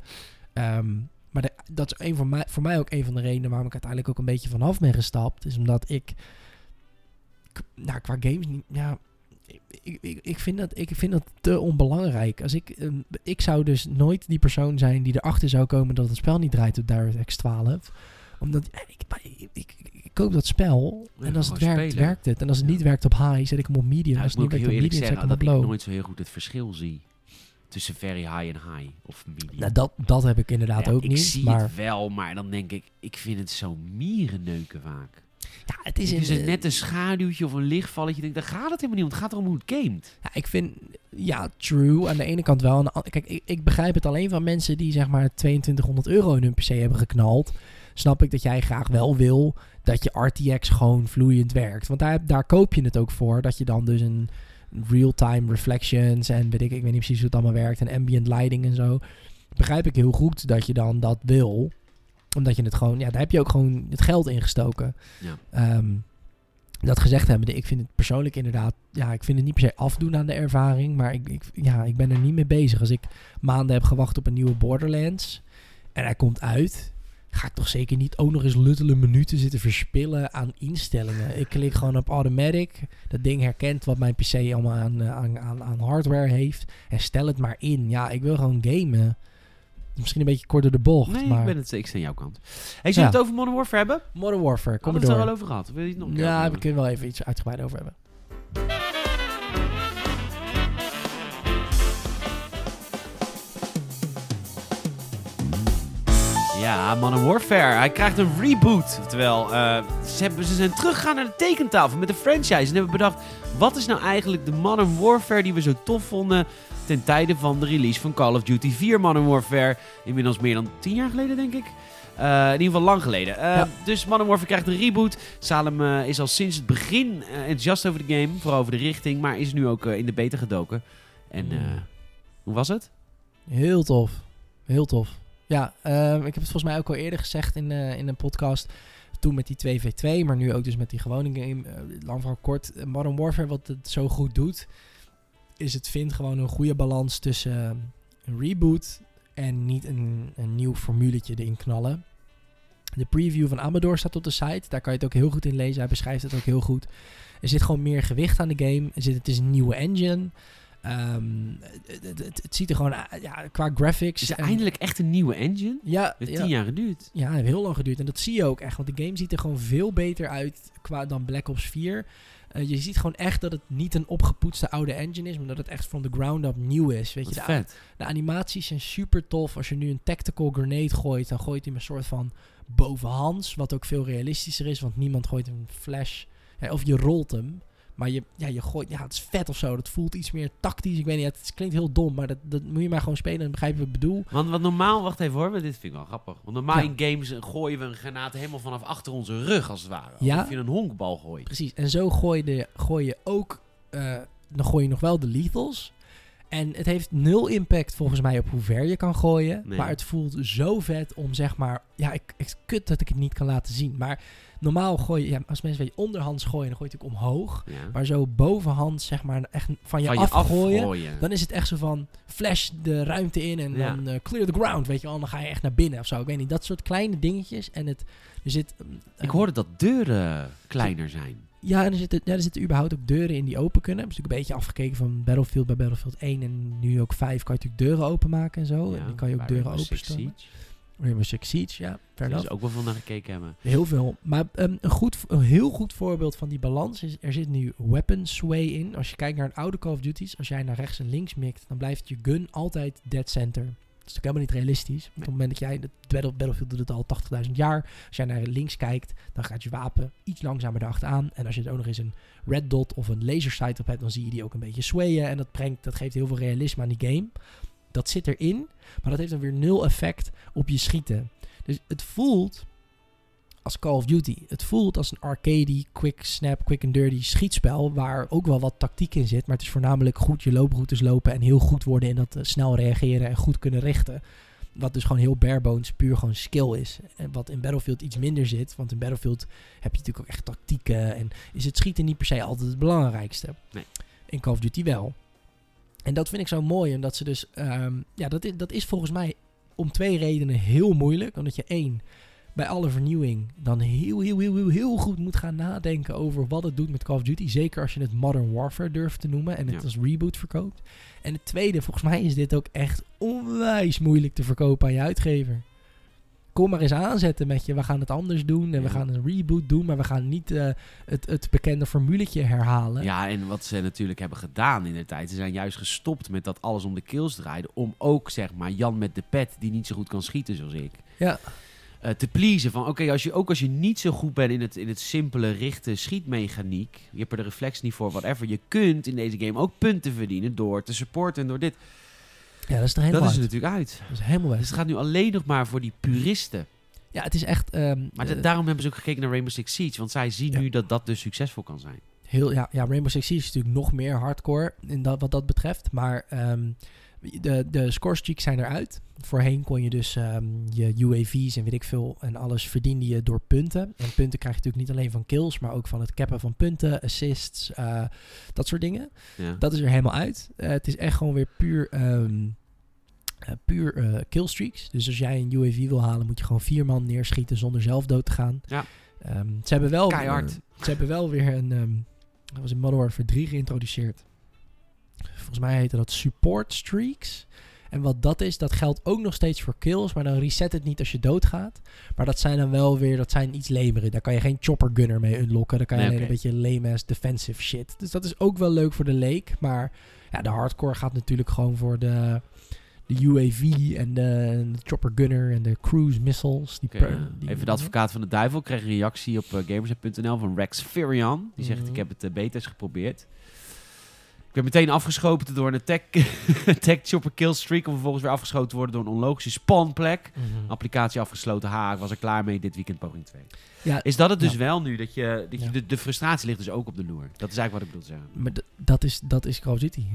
Ehm, Maar de- dat is een van mij, voor mij ook een van de redenen waarom ik uiteindelijk ook een beetje vanaf ben gestapt. Is omdat ik, nou, qua games niet, ja, ik, ik, ik, vind dat, ik vind dat te onbelangrijk. Als ik, ehm, ik zou dus nooit die persoon zijn die erachter zou komen dat het spel niet draait op DirectX 12 omdat ik, ik, ik, ik koop dat spel en als het werkt, spelen. werkt het. En als het Ja. niet werkt op high, zet ik hem op medium. Ja, als het niet werkt op medium, zet ik hem op dat ik low. nooit zo heel goed het verschil zie tussen very high en high of medium. Nou, dat, dat heb ik inderdaad Ja, ook ik niet. zie maar het wel, maar dan denk ik, ik vind het zo mierenneuken vaak. ja, het is, Het is een, een, net een schaduwtje of een lichtvalletje. Ik denk, daar gaat het helemaal niet om. Het gaat erom hoe het gamet. Ja, ik vind, ja, true. Aan de ene kant wel. Aan de Kijk, ik, ik begrijp het alleen van mensen die zeg maar 2200 euro in hun PC hebben geknald. Snap ik dat jij graag wel wil dat je RTX gewoon vloeiend werkt. Want daar, daar koop je het ook voor. Dat je dan dus een real-time reflections en weet ik, ik weet niet precies hoe het allemaal werkt. En ambient lighting en zo. Begrijp ik heel goed dat je dan dat wil. Omdat je het gewoon, ja, daar heb je ook gewoon het geld in gestoken. Ja. Ehm, dat gezegd hebbende, ik vind het persoonlijk inderdaad, ja, ik vind het niet per se afdoen aan de ervaring, maar ik, ik, ja, ik ben er niet mee bezig. Als ik maanden heb gewacht op een nieuwe Borderlands en hij komt uit, ga ik toch zeker niet ook nog eens luttele minuten zitten verspillen aan instellingen. Ik klik gewoon op automatic, dat ding herkent wat mijn PC allemaal aan, eh, aan, aan, aan hardware heeft en stel het maar in. Ja, ik wil gewoon gamen. Misschien een beetje kort door de bocht, Nee, maar ik ben het ik sta aan jouw kant. Hey, zullen we Ja. het over Modern Warfare hebben? Modern Warfare, kom Kom maar het er al over gehad? Wil je het nog een keer Ja, we kunnen wel even iets uitgebreid over hebben. Ja, Modern Warfare. Hij krijgt een reboot. Oftewel, eh, ze, hebben, ze zijn teruggegaan naar de tekentafel met de franchise. En hebben bedacht, wat is nou eigenlijk de Modern Warfare die we zo tof vonden... ten tijde van de release van Call of Duty 4 Modern Warfare. Inmiddels meer dan tien jaar geleden, denk ik. Eh, in ieder geval lang geleden. Eh, Ja. Dus Modern Warfare krijgt een reboot. Salem is al sinds het begin enthousiast over de game. Vooral over de richting. Maar is nu ook in de beta gedoken. En Mm. hoe was het? Heel tof. Heel tof. Ja, ehm, ik heb het volgens mij ook al eerder gezegd in, eh, in een podcast. Toen met die 2v2, maar nu ook dus met die gewone game. eh, lang verhaal kort. eh, Modern Warfare, wat het zo goed doet, is het vindt gewoon een goede balans tussen eh, een reboot en niet een, een nieuw formuletje erin knallen. De preview van Amador staat op de site. Daar kan je het ook heel goed in lezen. Hij beschrijft het ook heel goed. Er zit gewoon meer gewicht aan de game. Er zit, het is een nieuwe engine. Ehm, het, het, het- het ziet er gewoon a- ja, qua graphics. Is er en- eindelijk echt een nieuwe engine? Ja, Het heeft ja, tien jaar geduurd. ja, het heeft heel lang geduurd. En dat zie je ook echt. Want de game ziet er gewoon veel beter uit qua dan Black Ops 4. Eh, je ziet gewoon echt dat het niet een opgepoetste oude engine is, maar dat het echt van de ground up nieuw is. Weet Wat je, de, vet. de animaties zijn super tof. Als je nu een tactical grenade gooit, dan gooit hij een soort van bovenhands. Wat ook veel realistischer is, want niemand gooit een flash. Ja, of je rolt hem. Maar je, ja, je gooit, ja, het is vet of zo. Dat voelt iets meer tactisch. Ik weet niet, het klinkt heel dom, maar dat, dat moet je maar gewoon spelen en dan begrijp je wat ik bedoel. Want wat normaal, wacht even hoor, want dit vind ik wel grappig. Want normaal Ja. in games gooien we een granaat helemaal vanaf achter onze rug als het ware. Ja. Alsof je een honkbal gooit. Precies. En zo gooi je, gooi je ook, eh, dan gooi je nog wel de lethals. En het heeft nul impact volgens mij op hoe ver je kan gooien. Nee. Maar het voelt zo vet om zeg maar, ja, ik, ik kut dat ik het niet kan laten zien. Maar normaal gooi je, ja, als mensen weet je, onderhands gooien, dan gooi je natuurlijk omhoog. Ja. Maar zo bovenhands, zeg maar, echt van je, Van af gooien. afgooien. Dan is het echt zo van flash de ruimte in en Ja. dan eh, clear the ground, weet je wel. Dan ga je echt naar binnen of zo. Ik weet niet, dat soort kleine dingetjes. En het, er zit... Ik hoorde dat deuren kleiner zijn. Ja, en er zitten, ja, er zitten überhaupt ook deuren in die open kunnen. Dat is natuurlijk een beetje afgekeken van Battlefield bij Battlefield 1 en nu ook 5 kan je natuurlijk deuren openmaken en zo. en dan kan je ook deuren openstellen. Rainbow Six Siege, ja. Daar ze ook wel van naar gekeken hebben. Heel veel. Maar ehm, een, goed, een heel goed voorbeeld van die balans is, er zit nu weapon sway in. Als je kijkt naar een oude Call of Duty's, als jij naar rechts en links mikt, dan blijft je gun altijd dead center. Is natuurlijk helemaal niet realistisch. Op het moment dat jij, de Battle- Battlefield doet het al 80.000 jaar. Als jij naar links kijkt, dan gaat je wapen iets langzamer erachteraan. En als je er ook nog eens een red dot of een laser sight op hebt, dan zie je die ook een beetje swayen. En dat, brengt, dat geeft heel veel realisme aan die game. Dat zit erin, maar dat heeft dan weer nul effect op je schieten. Dus het voelt als Call of Duty. Het voelt als een arcade, quick snap, quick and dirty schietspel. Waar ook wel wat tactiek in zit. Maar het is voornamelijk goed je looproutes lopen. En heel goed worden in dat eh, snel reageren en goed kunnen richten. Wat dus gewoon heel barebones, puur gewoon skill is. En wat in Battlefield iets minder zit. Want in Battlefield heb je natuurlijk ook echt tactieken. En is het schieten niet per se altijd het belangrijkste. Nee. In Call of Duty wel. En dat vind ik zo mooi. Omdat ze dus... ehm, ja, dat is, dat is volgens mij om twee redenen heel moeilijk. Omdat je één, bij alle vernieuwing dan heel, heel, heel, heel, heel goed moet gaan nadenken over wat het doet met Call of Duty. Zeker als je het Modern Warfare durft te noemen en het Ja. als reboot verkoopt. En het tweede, volgens mij is dit ook echt onwijs moeilijk te verkopen aan je uitgever. Kom maar eens aanzetten met je, we gaan het anders doen en we gaan een reboot doen, maar we gaan niet eh, het, het bekende formuletje herhalen. Ja, en wat ze natuurlijk hebben gedaan in de tijd. Ze zijn juist gestopt met dat alles om de kills draaide. Om ook, zeg maar, Jan met de pet, die niet zo goed kan schieten zoals ik. Ja. Eh, te pleasen van, oké, als je ook als je niet zo goed bent in het, in het simpele richten schietmechaniek. Je hebt er de reflex niet voor, whatever. Je kunt in deze game ook punten verdienen door te supporten en door dit. Ja, dat is er helemaal dat is er natuurlijk uit. Dat is helemaal weg. Dus het gaat nu alleen nog maar voor die puristen. Ja, het is echt... ehm, Maar eh, da- daarom hebben ze ook gekeken naar Rainbow Six Siege. Want zij zien Ja. nu dat dat dus succesvol kan zijn. Heel, ja, ja, Rainbow Six Siege is natuurlijk nog meer hardcore in dat, wat dat betreft. Maar ehm, de, de score streaks zijn eruit. Voorheen kon je dus ehm, je UAV's en weet ik veel en alles verdiende je door punten. En punten krijg je natuurlijk niet alleen van kills, maar ook van het cappen van punten, assists, eh, dat soort dingen. Ja. Dat is er helemaal uit. Eh, het is echt gewoon weer puur, ehm eh, puur eh, killstreaks. Dus als jij een UAV wil halen, moet je gewoon vier man neerschieten zonder zelf dood te gaan. Ja. Ehm, ze hebben wel, Keihard. eh, ze hebben wel weer een, ehm dat was in Modern Warfare 3 geïntroduceerd. Volgens mij heette dat support streaks. En wat dat is, dat geldt ook nog steeds voor kills, maar dan reset het niet als je doodgaat. Maar dat zijn dan wel weer, dat zijn iets lemere. Daar kan je geen chopper gunner mee unlocken. Daar kan je Nee, alleen een beetje lame ass defensive shit. Dus dat is ook wel leuk voor de leek. Maar ja, de hardcore gaat natuurlijk gewoon voor de, de UAV en de, de chopper gunner en de cruise missiles. Die per- Even de advocaat van de duivel. Ik kreeg een reactie op uh, gamersnet.nl van Rex Ferian. Die zegt, Mhm. ik heb het uh, betas geprobeerd. Ik ben meteen afgeschoten door een attack, [laughs] attack chopper kill streak. Om vervolgens weer afgeschoten te worden door een onlogische spawnplek. Mhm. Applicatie afgesloten. Ha, ik was er klaar mee. Dit weekend poging 2. Ja, Is dat het dus Ja. wel nu? Dat je, dat je Ja. de, de frustratie ligt dus ook op de loer. Dat is eigenlijk wat ik bedoel te zeggen. Maar dat is, dat is Call of Duty.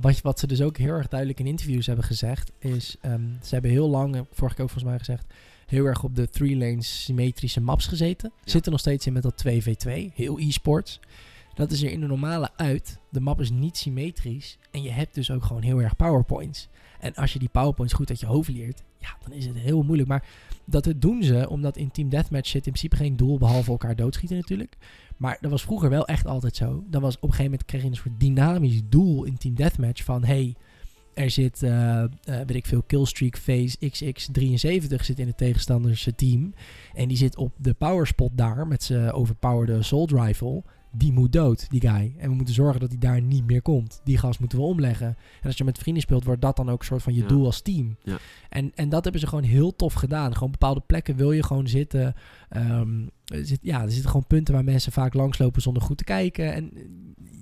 Wat, wat ze dus ook heel erg duidelijk in interviews hebben gezegd, is ehm, ze hebben heel lang, eh, vorige keer ook volgens mij gezegd, heel erg op de three lanes symmetrische maps gezeten. Zitten nog steeds in met dat 2v2, heel e-sports. Dat is er in de normale uit. De map is niet symmetrisch en je hebt dus ook gewoon heel erg powerpoints. En als je die powerpoints goed uit je hoofd leert, ja, dan is het heel moeilijk. Maar dat doen ze, omdat in Team Deathmatch zit in principe geen doel behalve elkaar doodschieten natuurlijk. Maar dat was vroeger wel echt altijd zo. Dan was op een gegeven moment kreeg je een soort dynamisch doel in Team Deathmatch van hey, er zit, eh, eh, weet ik veel, killstreak phase XX73 zit in het tegenstanderse team. En die zit op de powerspot daar met zijn overpowerde assault rifle. Die moet dood, die guy. En we moeten zorgen dat hij daar niet meer komt. Die gas moeten we omleggen. En als je met vrienden speelt, wordt dat dan ook een soort van je Ja. doel als team. Ja. En, en dat hebben ze gewoon heel tof gedaan. Gewoon bepaalde plekken wil je gewoon zitten. Ehm, zit, ja, er zitten gewoon punten waar mensen vaak langslopen zonder goed te kijken. En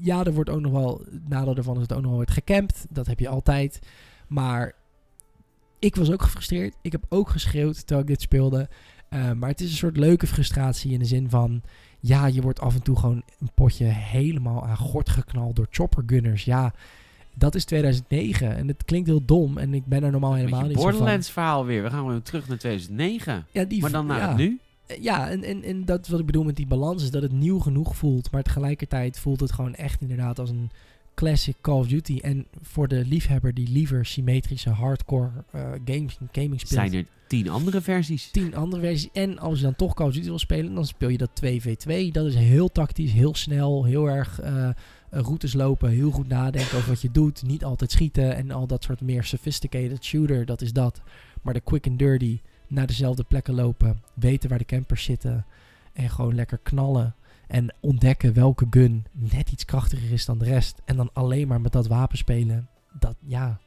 ja, er wordt ook nog wel, het nadeel daarvan is dat er ook nog wel wordt gecampt. Dat heb je altijd. Maar ik was ook gefrustreerd. Ik heb ook geschreeuwd terwijl ik dit speelde. Eh, maar het is een soort leuke frustratie in de zin van... Ja, je wordt af en toe gewoon een potje helemaal aan gort geknald door choppergunners. Ja, dat is 2009 en het klinkt heel dom. En ik ben er normaal helemaal niet van. Borderlands verhaal weer. We gaan weer terug naar 2009. Ja, die, Maar dan naar ja. nu. Ja, en, en, en dat is wat ik bedoel met die balans is dat het nieuw genoeg voelt. Maar tegelijkertijd voelt het gewoon echt inderdaad als een classic Call of Duty. En voor de liefhebber die liever symmetrische hardcore eh, games gaming speelt. Zijn er tien andere versies. tien andere versies. En als je dan toch Call of Duty wil spelen, dan speel je dat 2v2. Dat is heel tactisch, heel snel, heel erg eh, routes lopen, heel goed nadenken over wat je doet. Niet altijd schieten en al dat soort meer sophisticated shooter, dat is dat. Maar de quick and dirty, naar dezelfde plekken lopen, weten waar de campers zitten en gewoon lekker knallen. En ontdekken welke gun net iets krachtiger is dan de rest. En dan alleen maar met dat wapen spelen. Dat, ja,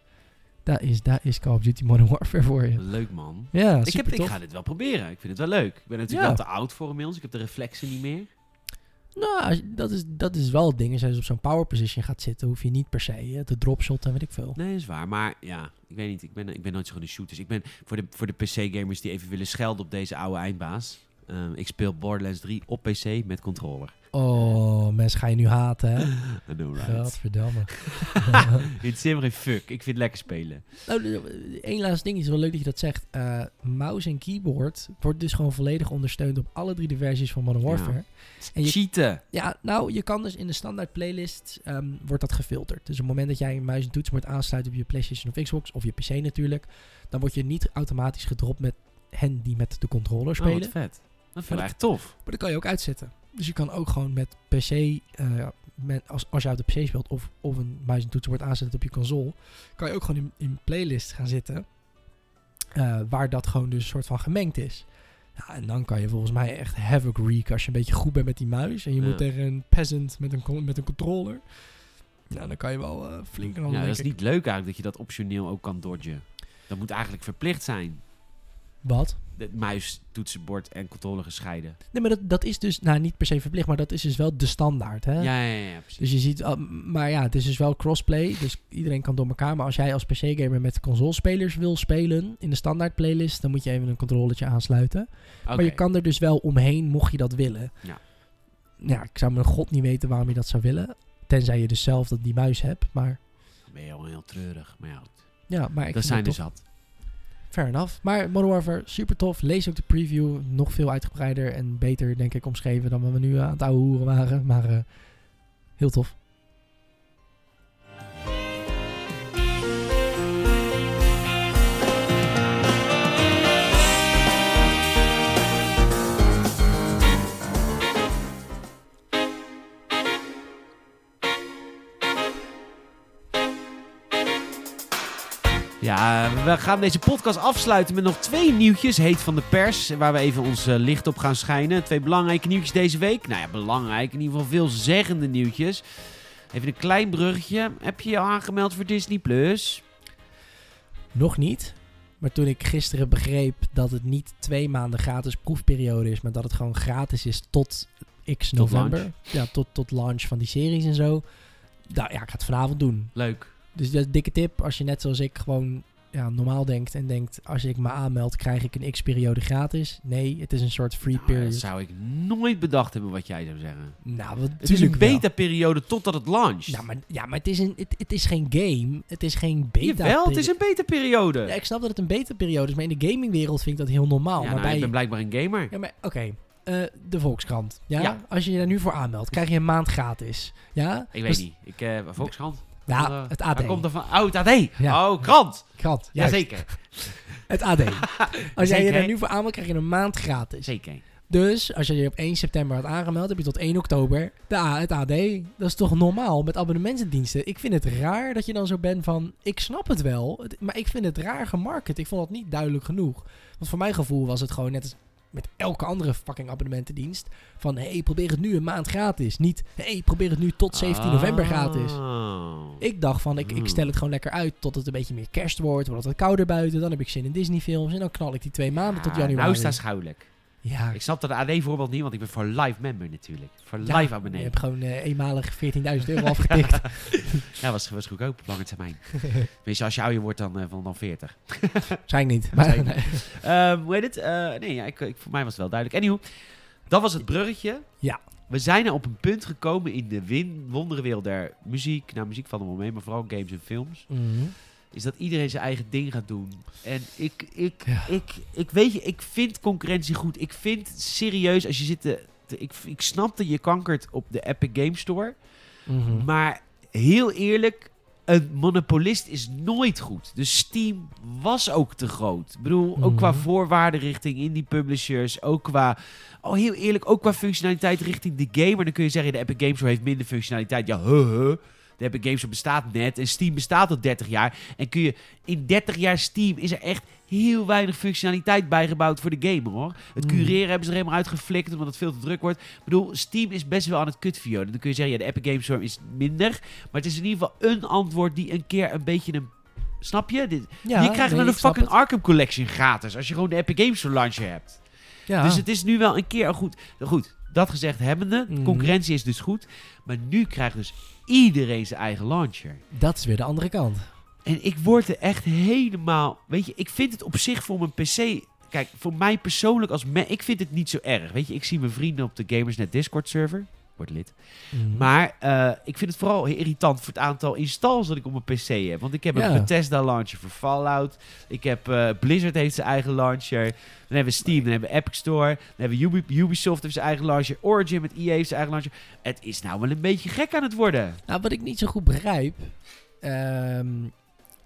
daar is, daar is Call of Duty Modern Warfare voor je. Leuk man. Ja, Ik, heb, ik ga dit wel proberen. Ik vind het wel leuk. Ik ben natuurlijk Ja. wel te oud voor inmiddels. Ik heb de reflexen niet meer. Nou, dat is, dat is wel het ding. Als je dus op zo'n power position gaat zitten, hoef je niet per se te dropshotten en weet ik veel. Nee, is waar. Maar ja, ik weet niet. Ik ben, ik ben nooit zo van de shooters. Ik ben voor de, voor de PC-gamers die even willen schelden op deze oude eindbaas. Ehm, ik speel Borderlands 3 op PC met controller. Oh, mensen ga je nu haten, hè? [laughs] I know, right? Godverdamme. [laughs] In sim geen fuck. Ik vind het lekker spelen. Nou, één laatste ding is wel leuk dat je dat zegt. Eh, mouse en keyboard wordt dus gewoon volledig ondersteund op alle drie de versies van Modern Ja. Warfare. En je- Cheaten. Ja, nou, je kan dus in de standaard playlist ehm, wordt dat gefilterd. Dus op het moment dat jij een muis en toetsenbord aansluit op je PlayStation of Xbox of je PC natuurlijk, dan word je niet automatisch gedropt met hen die met de controller Oh, spelen. wat vet. Dat vind ik echt tof. Maar dat kan je ook uitzetten. Dus je kan ook gewoon met PC, eh, met, als, als je uit de PC speelt of, of een muis en toetsenbord aanzetten op je console, kan je ook gewoon in, in playlist gaan zitten. eh, waar dat gewoon dus een soort van gemengd is. Ja, en dan kan je volgens mij echt havoc wreak als je een beetje goed bent met die muis. En je Ja. moet tegen een peasant met een, met een controller. Nou, dan kan je wel eh, flink aan Ja, dat is niet leuk eigenlijk dat je dat optioneel ook kan dodgen. Dat moet eigenlijk verplicht zijn. Wat? De muis, toetsenbord en controller gescheiden. Nee, maar dat, dat is dus, nou niet per se verplicht, maar dat is dus wel de standaard. Hè? Ja, ja, ja, precies. Dus je ziet, uh, maar ja, het is dus wel crossplay. Dus iedereen kan door elkaar. Maar als jij als PC-gamer met consolespelers wil spelen in de standaard playlist, dan moet je even een controletje aansluiten. Maar je kan er dus wel omheen, mocht je dat willen. Ja. Ja, ik zou mijn god niet weten waarom je dat zou willen. Tenzij je dus zelf dat die muis hebt. Maar Dan ben je al heel treurig. Maar ja, ja, maar ik dat zijn het er tof. zat. Fair enough. Maar Modern Warfare, super tof. Lees ook de preview. Nog veel uitgebreider en beter, denk ik, omschreven dan we nu aan het oude hoeren waren. Maar eh, heel tof. Ja, we gaan deze podcast afsluiten met nog twee nieuwtjes. Heet van de pers, waar we even ons eh, licht op gaan schijnen. Twee belangrijke nieuwtjes deze week. Nou ja, belangrijk. In ieder geval veelzeggende nieuwtjes. Even een klein bruggetje. Heb je je aangemeld voor Disney+. Plus? Nog niet. Maar toen ik gisteren begreep dat het niet twee maanden gratis proefperiode is, maar dat het gewoon gratis is tot x november. launch. Ja, tot, tot launch van die series en zo. Nou ja, ik ga het vanavond doen. Leuk. Dus dat is een dikke tip. Als je net zoals ik gewoon ja, normaal denkt en denkt, als ik me aanmeld, krijg ik een x-periode gratis. Nee, het is een soort free Nou, dat period. zou ik nooit bedacht hebben wat jij zou zeggen. Nou, wat Het is een beta-periode totdat het launcht. Ja, maar, ja, maar het, is een, het, het is geen game. Het is geen beta. Jawel, het is een beta-periode. Ja, ik snap dat het een beta-periode is, maar in de gamingwereld vind ik dat heel normaal. Ja, maar nou, bij... ik ben blijkbaar een gamer. Ja, maar oké. Eh, de Volkskrant. Ja? Ja. Als je je daar nu voor aanmeldt, krijg je een maand gratis. Ja? Ik weet Dus- niet. Ik, eh Volkskrant? Ja, Eh, het AD. Waar komt er van? Oh, het AD. Ja. Oh, krant. Krant. Jazeker. [laughs] Het AD. [laughs] Als jij je daar nu voor aanmeldt, krijg je een maand gratis. Zeker. Dus als je je op 1 september had aangemeld, heb je tot 1 oktober de A, het AD. Dat is toch normaal met abonnementendiensten? Ik vind het raar dat je dan zo bent van, ik snap het wel, maar ik vind het raar gemarket. Ik vond het niet duidelijk genoeg. Want voor mijn gevoel was het gewoon net als met elke andere fucking abonnementendienst. Van, hé, hey, probeer het nu een maand gratis. Niet, hé, hey, probeer het nu tot 17 november gratis. Ik dacht van, ik, ik stel het gewoon lekker uit tot het een beetje meer kerst wordt. Wordt het wat kouder buiten. Dan heb ik zin in Disney films. En dan knal ik die twee maanden tot Ah, januari. Nou staat schouwelijk. Ja, Ik snap dat AD-voorbeeld niet, want ik ben voor live member natuurlijk. Voor Ja, live Je abonnee. hebt gewoon eh, eenmalig 14.000 euro afgetikt. [laughs] Ja, was, was goedkoop op lange termijn. [laughs] Tenminste, als je ouder wordt dan, eh, van dan 40. Waarschijnlijk [laughs] niet. Maar, Waarschijnlijk Ehm hoe heet het? Eh, nee, ja, ik, ik, voor mij was het wel duidelijk. Anyhow, dat was het bruggetje. Ja. We zijn er op een punt gekomen in de win wonderenwereld der muziek. Nou, muziek valt er wel mee, maar vooral games en films. Mhm. Is dat iedereen zijn eigen ding gaat doen. En ik, ik, Ja. ik, ik weet je, ik vind concurrentie goed. Ik vind serieus, als je zit te, te- ik, ik snap dat je kankert op de Epic Game Store. Mhm. Maar heel eerlijk, een monopolist is nooit goed. Dus Steam was ook te groot. Ik bedoel, ook qua Mhm. voorwaarden richting indie publishers. Ook qua, oh heel eerlijk, ook qua functionaliteit richting de gamer. Dan kun je zeggen, de Epic Games Store heeft minder functionaliteit. Ja, huh, huh. De Epic Games bestaat net en Steam bestaat al 30 jaar. En kun je in 30 jaar Steam is er echt heel weinig functionaliteit bijgebouwd voor de gamer hoor. Het Mhm. cureren hebben ze er helemaal uitgeflikt omdat het veel te druk wordt. Ik bedoel, Steam is best wel aan het kutviolen. Dan kun je zeggen, ja, de Epic Games Store is minder. Maar het is in ieder geval een antwoord die een keer een beetje een... Snap je? Dit, Ja, je krijgt nee, dan een fucking het. Arkham Collection gratis. Als je gewoon de Epic Games Store launcher hebt. Ja. Dus het is nu wel een keer goed. Goed, dat gezegd hebbende. Mhm. Concurrentie is dus goed. Maar nu krijgt dus iedereen zijn eigen launcher. Dat is weer de andere kant. En ik word er echt helemaal... Weet je, ik vind het op zich voor mijn PC kijk, voor mij persoonlijk als me, ik vind het niet zo erg. Weet je, ik zie mijn vrienden op de Gamersnet Discord server. Word lid. Mhm. Maar eh, ik vind het vooral irritant voor het aantal installs dat ik op mijn PC heb. Want ik heb een. Bethesda launcher voor Fallout. Ik heb eh, Blizzard heeft zijn eigen launcher. Dan hebben we Steam, dan hebben we Epic Store. Dan hebben we Ubi- Ubisoft heeft zijn eigen launcher. Origin met EA heeft zijn eigen launcher. Het is nou wel een beetje gek aan het worden. Nou, wat ik niet zo goed begrijp. ehm,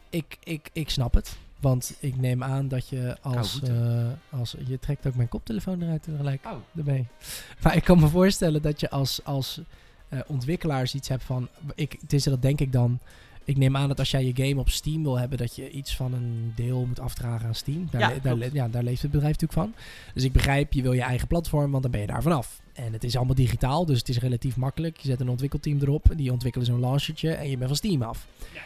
ik, ik, ik snap het. Want ik neem aan dat je als, eh, als... Je trekt ook mijn koptelefoon eruit tegelijk. Oh. Ermee. Maar ik kan me voorstellen dat je als, als eh, ontwikkelaar iets hebt van... Ik, het is dat denk ik dan... Ik neem aan dat als jij je game op Steam wil hebben... dat je iets van een deel moet afdragen aan Steam. Daar, Ja, le- daar, le- ja, daar leeft het bedrijf natuurlijk van. Dus ik begrijp, je wil je eigen platform... want dan ben je daar vanaf. En het is allemaal digitaal, dus het is relatief makkelijk. Je zet een ontwikkelteam erop, die ontwikkelen zo'n launchertje... en je bent van Steam af. Ja.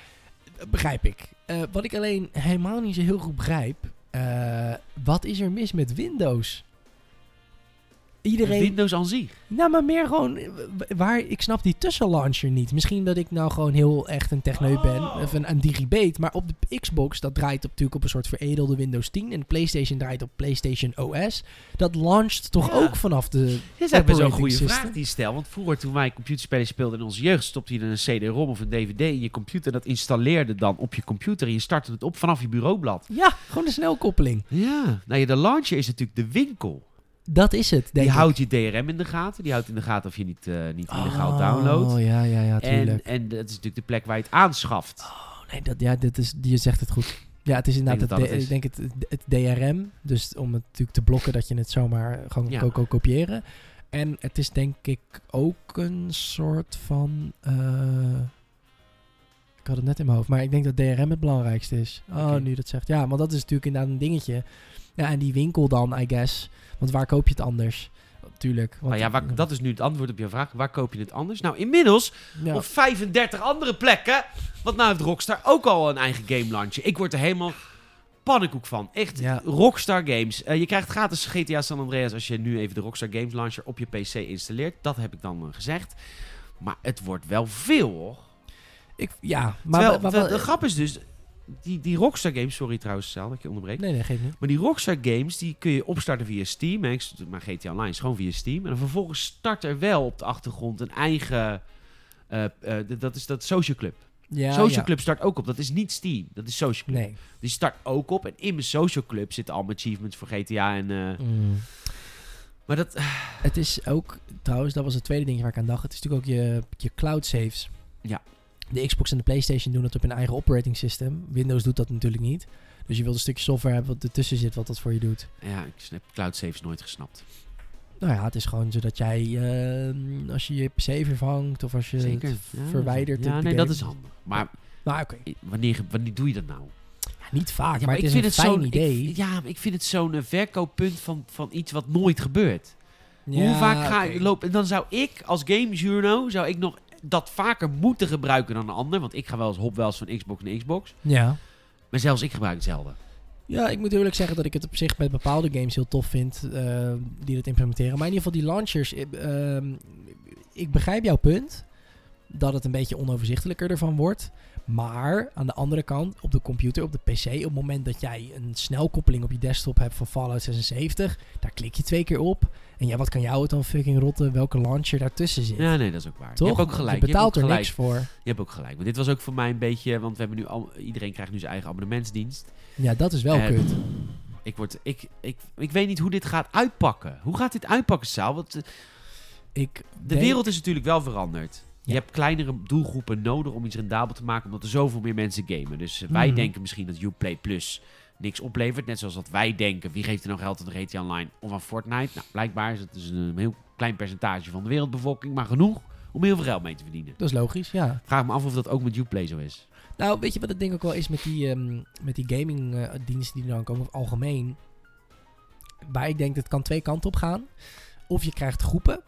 Begrijp ik. Eh, wat ik alleen helemaal niet zo heel goed begrijp... eh, wat is er mis met Windows? Iedereen... Windows aan zich. Nou, maar meer gewoon eh, waar ik snap die tussenlauncher niet. Misschien dat ik nou gewoon heel echt een techneut ben, Oh. of een, een digibate. Maar op de Xbox dat draait op, natuurlijk op een soort veredelde Windows 10 en de PlayStation draait op PlayStation OS. Dat launcht toch Ja. ook vanaf de. Dit is best wel een goede system. vraag die je stelt. Want vroeger toen wij computerspellen speelden in onze jeugd... stopte je er een CD-ROM of een DVD in je computer. Dat installeerde dan op je computer. En je startte het op vanaf je bureaublad. Ja, gewoon een snelkoppeling. Ja. Nou ja, de launcher is natuurlijk de winkel. Dat is het. Denk Die ik. houdt je DRM in de gaten. Die houdt in de gaten of je niet, eh, niet illegaal Oh, downloadt. ja, ja, ja, En, tuurlijk. en dat is natuurlijk de plek waar je het aanschaft. Oh, nee, dat, ja, dit is, je zegt het goed. Ja, het is inderdaad denk het, ik denk het, het DRM. Dus om het natuurlijk te blokken dat je het zomaar gewoon Ja. ko- ko- kopiëren. En het is denk ik ook een soort van... eh, ik had het net in mijn hoofd, maar ik denk dat DRM het belangrijkste is. Oh, nu dat zegt. Ja, want dat is natuurlijk inderdaad een dingetje. Ja, en die winkel dan, I guess. Want waar koop je het anders? Tuurlijk. Want, Nou ja, waar, dat is nu het antwoord op je vraag. Waar koop je het anders? Nou, inmiddels ja. op 35 andere plekken. Want nou heeft Rockstar ook al een eigen game launcher. Ik word er helemaal pannenkoek van. Echt, Ja. Rockstar Games. Eh, je krijgt gratis GTA San Andreas als je nu even de Rockstar Games launcher op je PC installeert. Dat heb ik dan eh, gezegd. Maar het wordt wel veel, hoor. ik, ja, maar... Terwijl, maar- de grap is dus... Die, die Rockstar Games... Sorry trouwens, Sal, dat ik je onderbreek. Nee, nee, geef niet. Maar die Rockstar Games, die kun je opstarten via Steam. Hè. Maar GTA Online is gewoon via Steam. En dan vervolgens start er wel op de achtergrond een eigen... eh, eh, dat is dat Social Club. Ja, Social ja. Club start ook op. Dat is niet Steam. Dat is Social Club. Nee. Die start ook op. En in mijn Social Club zitten allemaal achievements voor GTA. En, eh, Mm. Maar dat... Het is ook, trouwens, dat was het tweede ding waar ik aan dacht. Het is natuurlijk ook je, je cloud saves. Ja. De Xbox en de PlayStation doen het op hun eigen operating system. Windows doet dat natuurlijk niet. Dus je wilt een stukje software hebben wat ertussen zit, wat dat voor je doet. Ja, ik heb cloud saves nooit gesnapt. Nou ja, het is gewoon zodat jij, eh, als je je PC vervangt of als je Zeker. het Ja, verwijdert. Ja, nee, game. dat is handig. Maar Nou, oké. wanneer, wanneer doe je dat nou? Ja, niet vaak, Ja, maar, het is een fijn zo'n- idee. Ik, ja, maar ik vind het zo'n eh, verkooppunt van, van iets wat nooit gebeurt. Hoe vaak ga ik lopen? En dan zou ik als game journo, zou ik nog dat vaker moeten gebruiken dan een ander. Want ik ga wel eens hop wel eens van Xbox naar Xbox. Ja. Maar zelfs ik gebruik hetzelfde. Ja, ik moet eerlijk zeggen dat ik het op zich met bepaalde games heel tof vind eh, die dat implementeren. Maar in ieder geval die launchers, eh, ehm, ik begrijp jouw punt dat het een beetje onoverzichtelijker ervan wordt. Maar aan de andere kant, op de computer, op de PC, op het moment dat jij een snelkoppeling op je desktop hebt van Fallout 76, daar klik je twee keer op. En ja, wat kan jou het dan fucking rotten welke launcher daartussen zit? Ja, nee, dat is ook waar. Toch? Je hebt ook gelijk. Je betaalt je er hebt ook niks voor. Je hebt ook gelijk. Want dit was ook voor mij een beetje, want we hebben nu al, iedereen krijgt nu zijn eigen abonnementsdienst. Ja, dat is wel kut. Ik, word, ik, ik, ik weet niet hoe dit gaat uitpakken. Hoe gaat dit uitpakken, Saal? Want eh, Ik de denk- wereld is natuurlijk wel veranderd. Je hebt kleinere doelgroepen nodig om iets rendabel te maken, omdat er zoveel meer mensen gamen. Dus eh, wij Mhm. denken misschien dat Uplay Plus niks oplevert. Net zoals dat wij denken, wie geeft er nou geld aan de GTA Online of aan Fortnite? Nou, blijkbaar is het dus een heel klein percentage van de wereldbevolking, maar genoeg om heel veel geld mee te verdienen. Dat is logisch, ja. Vraag me af of dat ook met Uplay zo is. Nou, weet je wat het ding ook wel is met die, ehm, met die gaming eh, diensten die er dan komen, of algemeen. Waar ik denk dat het kan twee kanten op gaan. Of je krijgt groepen.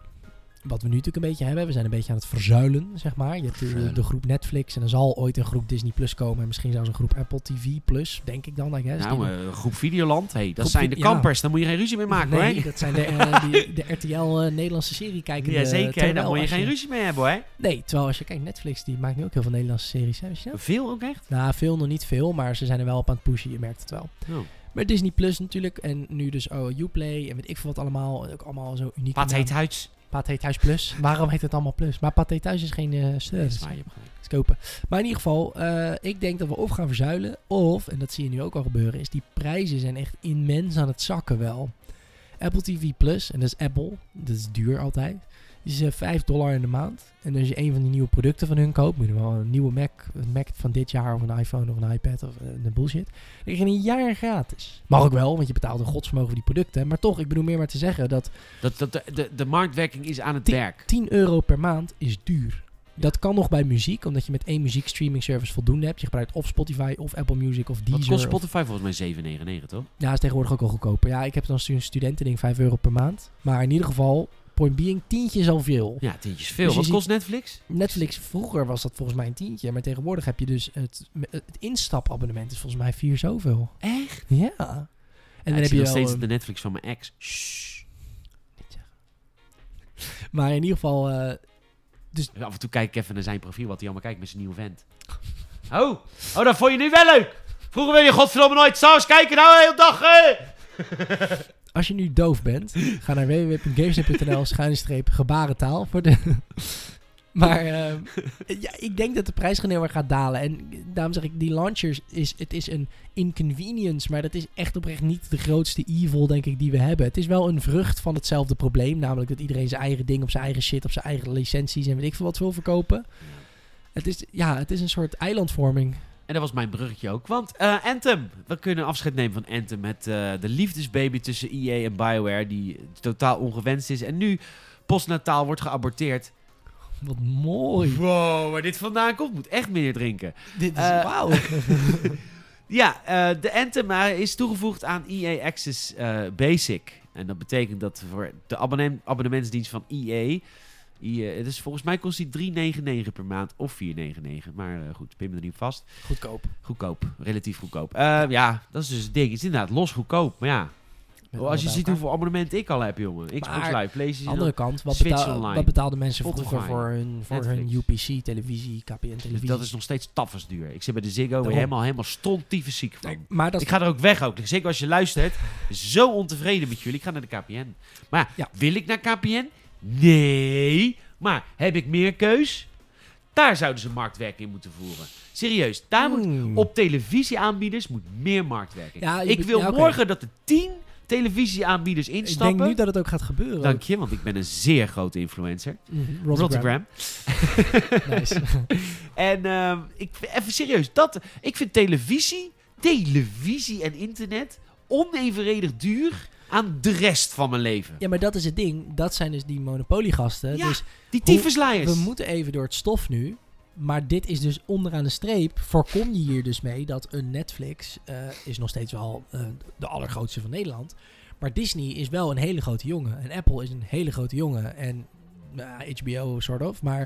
Wat we nu natuurlijk een beetje hebben. We zijn een beetje aan het verzuilen, zeg maar. Je hebt de, groep Netflix en er zal ooit een groep Disney Plus komen. En misschien zelfs een groep Apple TV Plus, denk ik dan, I guess. Nou, eh, groep Videoland, hey, dat Groep zijn de Vi- ja. kampers. Daar moet je geen ruzie mee maken, nee, hoor. dat zijn de, [laughs] eh, die, de RTL eh, Nederlandse serie kijken. Ja, zeker. Daar moet je geen ruzie mee hebben, hoor. Nee, terwijl als je kijkt, Netflix die maakt nu ook heel veel Nederlandse series. Hè, je? Veel ook echt? Nou, veel nog niet veel, maar ze zijn er wel op aan het pushen, je merkt het wel. Oh. Maar Disney Plus natuurlijk. En nu dus oh, Uplay en weet ik veel wat allemaal. Ook allemaal zo uniek. Pat heet huis. Pathé Thuis Plus. Waarom heet het allemaal Plus? Maar Pathé Thuis is geen Dat service. gelijk. is kopen. Maar in ieder geval, eh, ik denk dat we of gaan verzuilen, of, en dat zie je nu ook al gebeuren, is die prijzen zijn echt immens aan het zakken wel. Apple TV Plus, en dat is Apple, dat is duur altijd, is eh, 5 dollar in de maand. En als je een van die nieuwe producten van hun koopt, moet je wel een nieuwe Mac, een Mac van dit jaar, of een iPhone, of een iPad, of eh, een bullshit, dan krijg je een jaar gratis. Mag ook wel, want je betaalt een godsvermogen voor die producten. Maar toch, ik bedoel meer maar te zeggen dat Dat, dat, de, de, de marktwerking is aan het werk. 10 euro per maand is duur. Dat kan nog bij muziek, omdat je met één muziekstreaming service voldoende hebt. Je gebruikt of Spotify of Apple Music of Deezer. Wat kost Spotify volgens mij 7,99 toch? ja, is tegenwoordig ook al goedkoper. Ja, ik heb dan stu- studentending 5 euro per maand. Maar in ieder geval, point being, tientje is al veel. Ja, tientjes veel. Dus Wat kost Netflix? Netflix, vroeger was dat volgens mij een tientje. Maar tegenwoordig heb je dus het, het instapabonnement is volgens mij vier zoveel. Echt? Ja. En dan ik heb zie je nog steeds de Netflix van mijn ex. Shh. Maar in ieder geval... eh, Af en toe kijk ik even naar zijn profiel, wat hij allemaal kijkt met zijn nieuwe vent. [laughs] Oh, oh, dat vond je nu wel leuk. Vroeger wil je godverdomme nooit saus kijken, nou de hele dag. hè? [laughs] Als je nu doof bent, [laughs] ga naar www.gamesnet.nl schuine streep gebarentaal. Voor de [laughs] maar ehm, ja, ik denk dat de prijs gewoon heel erg gaat dalen. En daarom zeg ik, die launchers, is, het is een inconvenience. Maar dat is echt oprecht niet de grootste evil, denk ik, die we hebben. Het is wel een vrucht van hetzelfde probleem. Namelijk dat iedereen zijn eigen ding op zijn eigen shit, op zijn eigen licenties en weet ik veel wat wil verkopen. Het is, ja, het is een soort eilandvorming. En dat was mijn bruggetje ook. Want eh, Anthem, we kunnen afscheid nemen van Anthem met eh, de liefdesbaby tussen EA en BioWare, die totaal ongewenst is. En nu postnataal wordt geaborteerd. Wat mooi. Wow, waar dit vandaan komt, moet echt meer drinken. Dit is, Eh, wauw. [laughs] Ja, de Anthem is toegevoegd aan EA Access Basic. En dat betekent dat voor de abonnement, abonnementsdienst van EA... EA het is, volgens mij kost die 3,99 per maand of 4,99. Maar eh, goed, pin me er niet vast. Goedkoop. Goedkoop, relatief goedkoop. Eh, ja, dat is dus het ding. Het is inderdaad los goedkoop. Maar ja, als je ziet elkaar. hoeveel abonnementen ik al heb, jongen. Xbox Maar Live, PlayStation. andere kant, wat, betaal- wat betaalden mensen Spotify, vroeger voor hun, voor hun. UPC, televisie, KPN televisie? Dus dat is nog steeds tafels duur. Ik zit bij de Ziggo weer Daarom. helemaal, helemaal stontief ziek van. Nee, maar dat Ik ga er ook weg ook. Zeker als je luistert. Zo ontevreden met jullie. Ik ga naar de KPN. Maar ja, Ja. wil ik naar KPN? Nee. Maar heb ik meer keus? Daar zouden ze marktwerking in moeten voeren. Serieus. Daar moet, Hmm. op televisieaanbieders moet meer marktwerking. Ja, ik wil ja, morgen dat er tien televisieaanbieders Ik instappen. denk nu dat het ook gaat gebeuren. Dank je, want ik ben een zeer grote influencer. Rotterdam. Rotterdam. [laughs] Nice. [laughs] En ehm, ik, even serieus, dat, ik vind televisie, televisie en internet onevenredig duur aan de rest van mijn leven. ja, maar dat is het ding. Dat zijn dus die monopoliegasten. Ja, Dus Die tyfusleiers. we moeten even door het stof nu. Maar dit is dus onderaan de streep. Voorkom je hier dus mee dat een Netflix eh, is nog steeds wel eh, de allergrootste van Nederland. Maar Disney is wel een hele grote jongen. En Apple is een hele grote jongen. En HBO sort of. Maar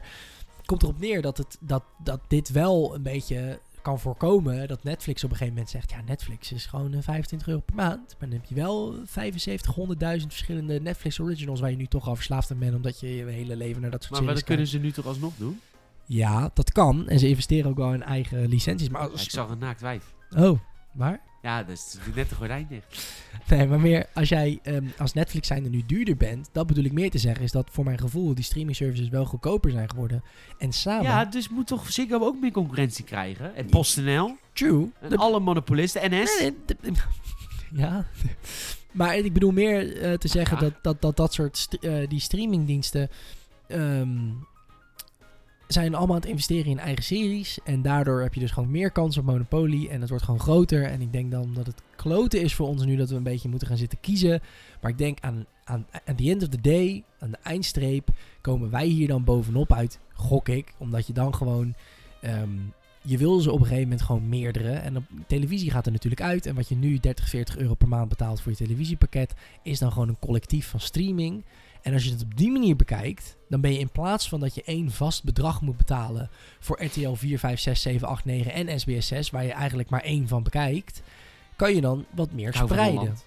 het komt erop neer dat, het, dat, dat dit wel een beetje kan voorkomen. Dat Netflix op een gegeven moment zegt... Ja, Netflix is gewoon eh, 25 euro per maand. Maar dan heb je wel 75, 100.000 verschillende Netflix originals... waar je nu toch al verslaafd aan bent... omdat je je hele leven naar dat soort maar wat series kunnen ze nu toch alsnog doen? Ja, dat kan. En ze investeren ook wel in eigen licenties. Maar als... Ik zag een naakt wijf. Oh, waar? Ja, dus net de gordijn dicht. Nee, maar meer als jij ehm, als Netflix zijnde nu duurder bent, dat bedoel ik meer te zeggen, is dat voor mijn gevoel die streaming services wel goedkoper zijn geworden. En samen, Ja, dus moet toch Ziggo ook meer concurrentie krijgen? En PostNL? true. En De- alle monopolisten? NS? Nee, de- [laughs] ja. maar ik bedoel meer eh, te zeggen Ja. dat, dat, dat dat soort st- eh, die streamingdiensten ehm, zijn allemaal aan het investeren in eigen series. En daardoor heb je dus gewoon meer kans op monopolie. En het wordt gewoon groter. En ik denk dan dat het kloten is voor ons nu dat we een beetje moeten gaan zitten kiezen. Maar ik denk aan, aan the end of the day, aan de eindstreep, komen wij hier dan bovenop uit, gok ik. Omdat je dan gewoon... ehm, je wil ze op een gegeven moment gewoon meerdere. En op televisie gaat er natuurlijk uit. En wat je nu 30, 40 euro per maand betaalt voor je televisiepakket, is dan gewoon een collectief van streaming. En als je het op die manier bekijkt, dan ben je in plaats van dat je één vast bedrag moet betalen voor RTL 4, 5, 6, 7, 8, 9 en SBS 6, waar je eigenlijk maar één van bekijkt, kan je dan wat meer spreiden.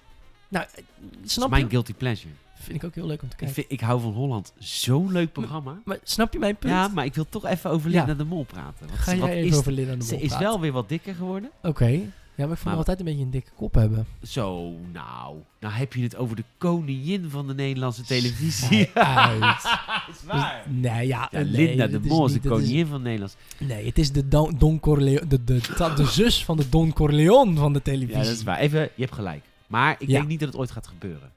Nou, eh, Dat snap is mijn je? guilty pleasure. Vind ik ook heel leuk om te Ik, kijken. vind, ik hou van Holland. Zo'n leuk programma. Maar snap je mijn punt? Ja, maar ik wil toch even over Ja. Linda de Mol praten. Want Ga wat jij even is, over Linda de ze Mol is praten? wel weer wat dikker geworden. Oké. Ja, maar ik vond hem altijd een beetje een dikke kop hebben. Zo, nou. Nou heb je het over de koningin van de Nederlandse televisie. Uit. [laughs] is waar. Nee, ja. Ja, nee, Linda de Mol de is- koningin van Nederland. Nee, het is de Don, Don Corleone, de, de, de, de zus van de Don Corleone van de televisie. Ja, dat is waar. Even, je hebt gelijk. Maar ik Ja. denk niet dat het ooit gaat gebeuren.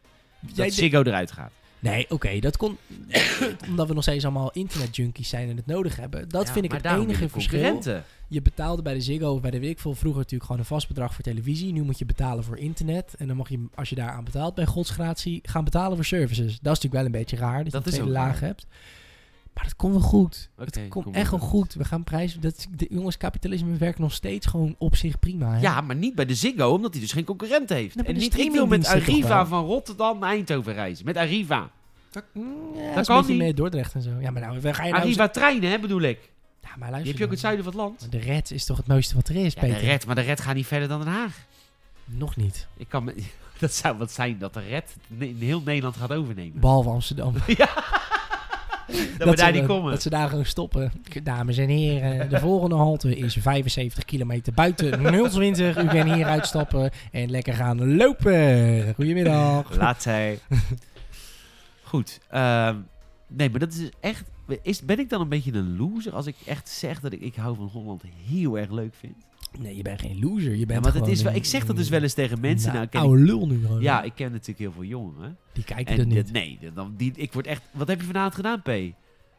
Jij dat Ziggo eruit gaat. Nee, oké, dat komt [coughs] omdat we nog steeds allemaal internetjunkies zijn en het nodig hebben. Dat Ja, vind ik het enige verschil. Je betaalde bij de Ziggo of bij de weet ik veel vroeger natuurlijk gewoon een vast bedrag voor televisie. Nu moet je betalen voor internet. En dan mag je, als je daar aan betaalt bij godsgratie, gaan betalen voor services. Dat is natuurlijk wel een beetje raar, dat, Dat je ook laag hebt. Maar dat komt wel goed. Oké, het komt kom echt wel goed. We gaan prijzen. Dat, de, jongens, kapitalisme werkt nog steeds gewoon op zich prima. Hè? Ja, maar niet bij de Ziggo, omdat hij dus geen concurrent heeft. Nou, en de niet, ik wil met Arriva van Rotterdam naar Eindhoven reizen. Met Arriva. Mm, ja, Dat dat kan niet. mee Dordrecht en zo. Ja, maar nou, we ga je nou... Arriva treinen, hè, bedoel ik. Ja, maar luister je ook in het zuiden van het land. De Red is toch het mooiste wat er is, Ja, de Peter? red, maar de red gaat niet verder dan Den Haag. Nog niet. Ik kan me, [laughs] dat zou wat zijn dat de red in heel Nederland gaat overnemen. Behalve Amsterdam. [laughs] [laughs] dat, we daar niet komen. Dat ze daar gewoon stoppen. Dames en heren, de volgende halte is 75 kilometer buiten 020. U kan hier uitstappen en lekker gaan lopen. Goedemiddag. [laughs] Laat zij. Goed. ehm, nee, maar dat is echt... Is, ben ik dan een beetje een loser als ik echt zeg dat ik, ik hou van Holland heel erg leuk vind? Nee, je bent geen loser. Je Ja, bent maar dat gewoon is wel, ik zeg dat dus wel eens tegen mensen. Nou, Nou, oude lul nu gewoon. ja, ik ken natuurlijk heel veel jongeren. Die kijken En er niet. nee, dan, die, ik word echt... Wat heb je vanavond gedaan, P?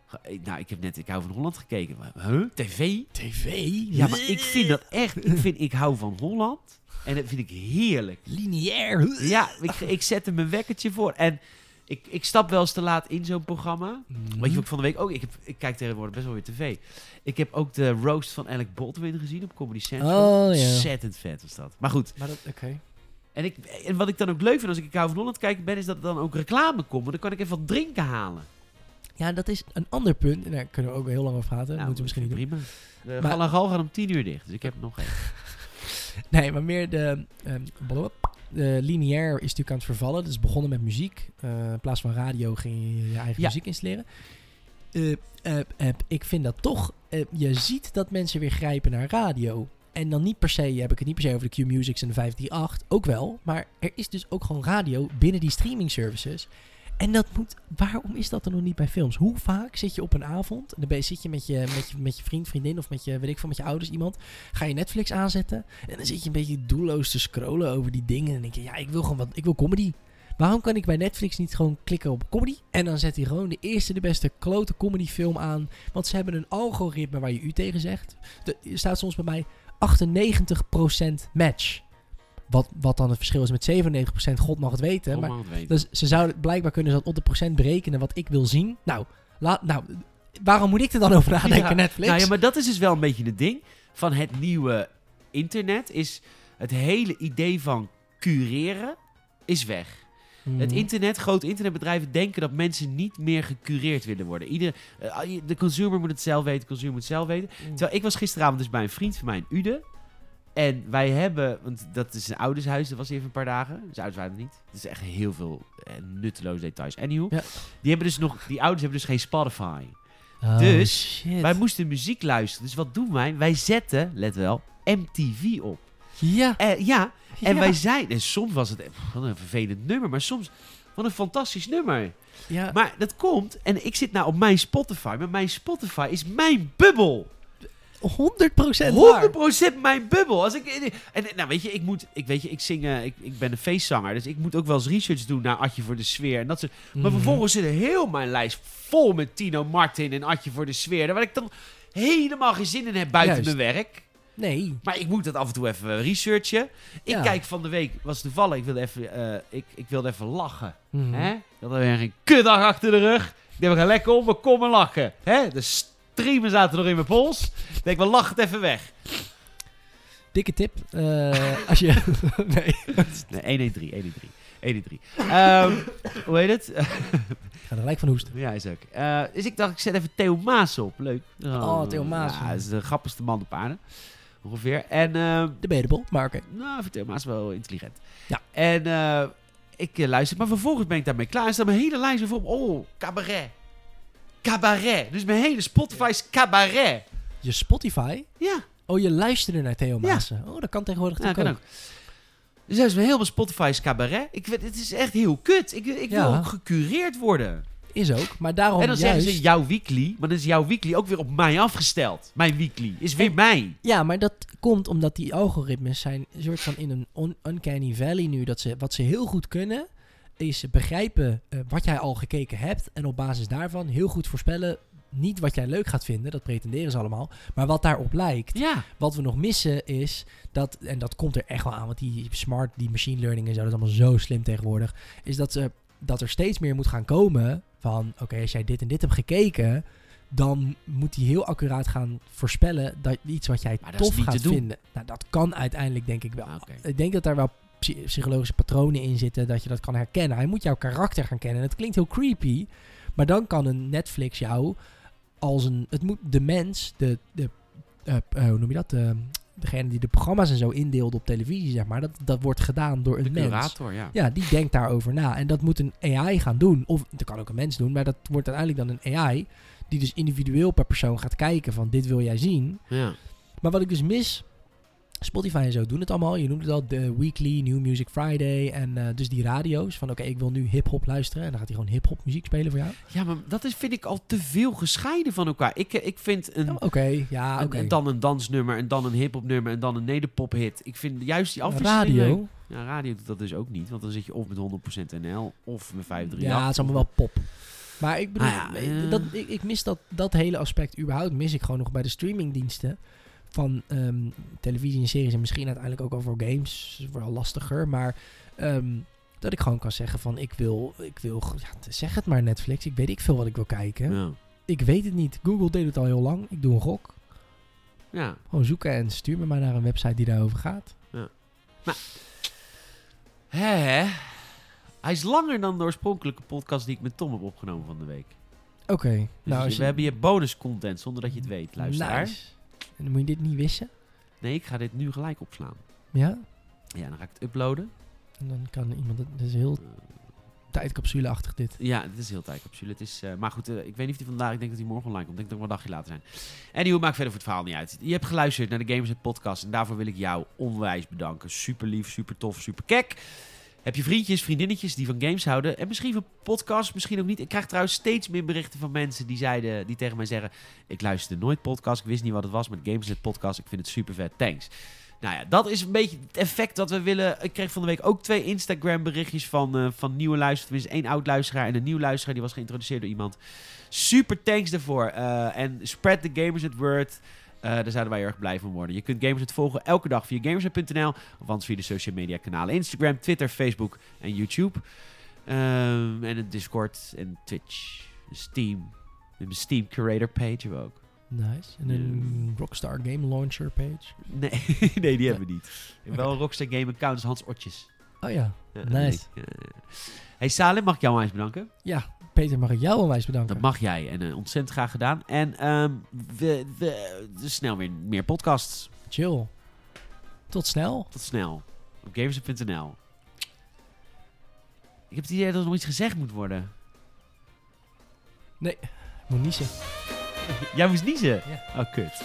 Ge- Nou, ik heb net Ik hou van Holland gekeken. Maar, Huh? TV? TV? Ja, maar ik vind dat echt... Ik vind Ik hou van Holland. En dat vind ik heerlijk. Lineair. Ja, ik, ik zet er mijn wekkertje voor. En ik, ik stap wel eens te laat in zo'n programma. Mhm. Weet je wat ik van de week ook... Ik, heb, ik kijk tegenwoordig best wel weer tv. Ik heb ook de roast van Alec Baldwin gezien op Comedy Central. Oh, ja. Ontzettend vet was dat. Maar goed. Maar dat, oké. En, ik, en wat ik dan ook leuk vind als ik Ik hou van Holland kijk ben... is dat er dan ook reclame komt. Dan kan ik even wat drinken halen. Ja, dat is een ander punt. En daar kunnen we ook heel lang over praten. Nou, moeten we misschien niet doen. Prima. De Maar- gaat om tien uur dicht. Dus ik heb nog één. [laughs] Nee, maar meer de, de lineair is natuurlijk aan het vervallen. Is begonnen met muziek. Eh, in plaats van radio ging je je eigen Ja. muziek installeren. Eh, eh, eh, ik vind dat toch... eh, je ziet dat mensen weer grijpen naar radio. En dan niet per se, heb ik het niet per se over de Q-Musics en de 538. Ook wel. Maar er is dus ook gewoon radio binnen die streaming services. En dat moet... Waarom is dat er nog niet bij films? Hoe vaak zit je op een avond... Dan ben zit je met, je met je met je vriend, vriendin... Of met je, weet ik veel, met je ouders, iemand... Ga je Netflix aanzetten... En dan zit je een beetje doelloos te scrollen over die dingen. En denk je, ja, ik wil gewoon wat, ik wil comedy. Waarom kan ik bij Netflix niet gewoon klikken op comedy? En dan zet hij gewoon de eerste, de beste klote comedy film aan. Want ze hebben een algoritme waar je u tegen zegt. Er staat soms bij mij 98% match. Wat, wat dan het verschil is met 97%, god mag het weten. Maar Allemaal het weten. dus ze zouden blijkbaar kunnen ze dat op de procent berekenen wat ik wil zien. Nou, laat, nou waarom moet ik er dan over nadenken, [laughs] Ja, Netflix? Nou ja, maar dat is dus wel een beetje het ding van het nieuwe internet. Is het hele idee van cureren is weg. Hmm. Het internet, grote internetbedrijven denken dat mensen niet meer gecureerd willen worden. Ieder, eh, de consumer moet het zelf weten, de consumer moet het zelf weten. Hmm. Terwijl ik was gisteravond dus bij een vriend van mij in Uden. En wij hebben, want dat is een oudershuis, dat was even een paar dagen. Dus ouders waren er niet. Het is echt heel veel eh, nutteloze details. Anywho, Ja. die, hebben dus nog, die ouders hebben dus geen Spotify. Oh, dus shit. Wij moesten muziek luisteren. Dus wat doen wij? Wij zetten, let wel, MTV op. Ja. Eh, ja, en Ja. wij zijn... En soms was het eh, wat een vervelend nummer, maar soms... Wat een fantastisch nummer. Ja. Maar dat komt, en ik zit nou op mijn Spotify, maar mijn Spotify is mijn bubbel. 100% waar. 100% mijn bubbel. Als ik, en nou weet je, ik moet, ik weet je, ik zing, eh, ik, ik ben een feestzanger, dus ik moet ook wel eens research doen naar Atje voor de sfeer en dat soort. Maar Mhm. vervolgens zit er heel mijn lijst vol met Tino Martin en Atje voor de sfeer, waar ik dan helemaal geen zin in heb buiten Juist. mijn werk. Nee. Maar ik moet dat af en toe even researchen. Ik Ja. kijk van de week, was toevallig, ik wilde even, eh, ik, ik wilde even lachen. Mhm. Hè? Ik had weer geen kutdag achter de rug. Ik we gaan lekker om, we komen lachen. Hè? De streamen zaten nog in mijn pols. Ik denk, we lachen het even weg. Dikke tip. eh, als je... [laughs] nee. Nee, 113, 113. 113. Ehm hoe heet het? Ik ga er gelijk van hoesten. ja, is ook. Dus ik dacht, ik zet even Theo Maas op. Leuk. Oh, Theo Maas. Ja, dat is de grappigste man op aarde. Ongeveer. En, ehm, Debatable, maar oké. nou, voor Theo Maas wel intelligent. Ja. En eh, ik luister, maar vervolgens ben ik daarmee klaar. En staat mijn hele lijst voor Oh, cabaret. Cabaret. Dus mijn hele Spotify is cabaret. Je Spotify? Ja. Oh, je luisterde naar Theo Ja. Maassen. Oh, dat kan tegenwoordig Ja, kan ook. Dus dat is heel veel Spotify's cabaret. Ik weet, het is echt heel kut. Ik, ik Ja. wil ook gecureerd worden. Is ook. Maar daarom en dan juist... zeggen ze jouw weekly, maar dan is jouw weekly ook weer op mij afgesteld. Mijn weekly is weer En- mij. Ja, maar dat komt omdat die algoritmes zijn een soort van in een un- uncanny valley nu. Dat ze, wat ze heel goed kunnen, is begrijpen eh, wat jij al gekeken hebt. En op basis daarvan heel goed voorspellen. Niet wat jij leuk gaat vinden, dat pretenderen ze allemaal. Maar wat daarop lijkt. Ja. Wat we nog missen is dat, en dat komt er echt wel aan, want die smart, die machine learning en zo, dat is allemaal zo slim tegenwoordig. Is dat, ze, dat er steeds meer moet gaan komen van, oké, als jij dit en dit hebt gekeken, dan moet hij heel accuraat gaan voorspellen dat iets wat jij tof gaat vinden. Nou, dat kan uiteindelijk denk ik wel. Ah. Ik denk dat daar wel psychologische patronen in zitten, dat je dat kan herkennen. Hij moet jouw karakter gaan kennen. En het klinkt heel creepy, maar dan kan een Netflix jou als een, het moet de mens, de, de eh, eh, hoe noem je dat? De, degene die de programma's en zo indeelde op televisie, zeg maar. Dat, dat wordt gedaan door een De mens. curator, ja. Ja, die denkt daarover na. En dat moet een AI gaan doen. Of dat kan ook een mens doen, maar dat wordt uiteindelijk dan een AI. Die dus individueel per persoon gaat kijken van dit wil jij zien. ja. Maar wat ik dus mis. Spotify en zo doen het allemaal. Je noemt het al de Weekly, New Music Friday. En eh, dus die radio's. Van oké, ik wil nu hip-hop luisteren. En dan gaat hij gewoon hip-hop muziek spelen voor jou. Ja, maar dat is, vind ik al te veel gescheiden van elkaar. Ik, eh, ik vind een, Oh, Oké, ja, een- en dan een dansnummer en dan een hip-hop nummer en dan een nederpop hit. Ik vind juist die afwisseling. Radio. Ja, radio doet dat dus ook niet. Want dan zit je of met 100% NL of met 538. Ja, het is allemaal wel pop. Maar ik bedoel, Ah ja, eh, dat, ik, ik mis dat, dat hele aspect überhaupt. Mis ik gewoon nog bij de streamingdiensten. Van ehm, televisie en series. En misschien uiteindelijk ook voor games. is wel lastiger. Maar ehm, dat ik gewoon kan zeggen van ik wil, ik wil, ja, zeg het maar Netflix. Ik weet ik veel wat ik wil kijken. Ja. Ik weet het niet. Google deed het al heel lang. Ik doe een gok. ja. Gewoon zoeken en stuur me maar naar een website die daarover gaat. Hè, hè? Hij is langer dan de oorspronkelijke podcast die ik met Tom heb opgenomen van de week. Oké. Dus nou, we je- hebben hier bonus content zonder dat je het weet, luisteraar. Nice. En dan moet je dit niet wissen. Nee, ik ga dit nu gelijk opslaan. Ja. Ja, dan ga ik het uploaden. En dan kan iemand het. Is heel tijdcapsuleachtig dit. Ja, het is heel tijdcapsule. Het is, eh, maar goed, eh, ik weet niet of die vandaag... Ik denk dat hij morgen online komt. Ik denk dat wel een dagje later zijn. En die maakt verder voor het verhaal niet uit. Je hebt geluisterd naar de Gamers Podcast. En daarvoor wil ik jou onwijs bedanken. Super lief, super tof, super kek. Heb je vriendjes, vriendinnetjes die van games houden? En misschien van podcasts, misschien ook niet. Ik krijg trouwens steeds meer berichten van mensen die, zeiden, die tegen mij zeggen... Ik luisterde nooit podcast, ik wist niet wat het was met Gamersnet Podcast. Ik vind het super vet, thanks. Nou ja, dat is een beetje het effect dat we willen. Ik kreeg van de week ook twee Instagram berichtjes van, eh, van nieuwe luisteraars. Tenminste, één oud luisteraar en een nieuw luisteraar. Die was geïntroduceerd door iemand. Super thanks daarvoor. Eh, en spread the gamers at word. Eh, daar zouden wij erg blij van worden. Je kunt Gamersnet volgen elke dag via gamersnet.nl. Of anders via de social media kanalen. Instagram, Twitter, Facebook en YouTube. Ehm, en het Discord en Twitch. Steam. En mijn Steam Curator page hebben we ook. Nice. En een Rockstar Game Launcher page. Nee, [laughs] nee die hebben we niet. Heb wel een [laughs] Rockstar Game account, Hans Otjes. Oh ja. Ja, Nice. ja. Hey Salim, mag ik jou eens bedanken? Ja, Peter, mag ik jou onwijs bedanken? Dat mag jij en eh, ontzettend graag gedaan. En ehm, we, we, snel weer meer podcasts. Chill. Tot snel. Tot snel. Op gamers.nl. Ik heb het idee dat er nog iets gezegd moet worden. Moet niezen. [laughs] Jij moest niezen? Ja. Oh, kut.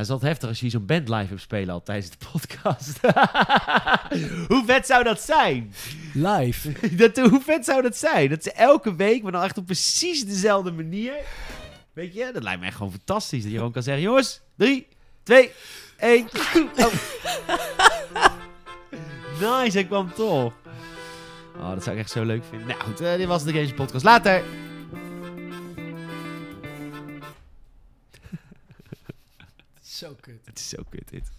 Is altijd heftig als je zo'n band live hebt spelen al tijdens de podcast. [laughs] hoe vet zou dat zijn? Live. [laughs] Dat, hoe vet zou dat zijn? Dat ze elke week, maar dan echt op precies dezelfde manier. Weet je, dat lijkt me echt gewoon fantastisch. Dat je gewoon kan zeggen, jongens, drie, twee, één. Oh. [laughs] nice, hij kwam toch. Oh, dat zou ik echt zo leuk vinden. Nou goed, eh, dit was de Games Podcast. Later. Zo kut. Het is zo kut dit.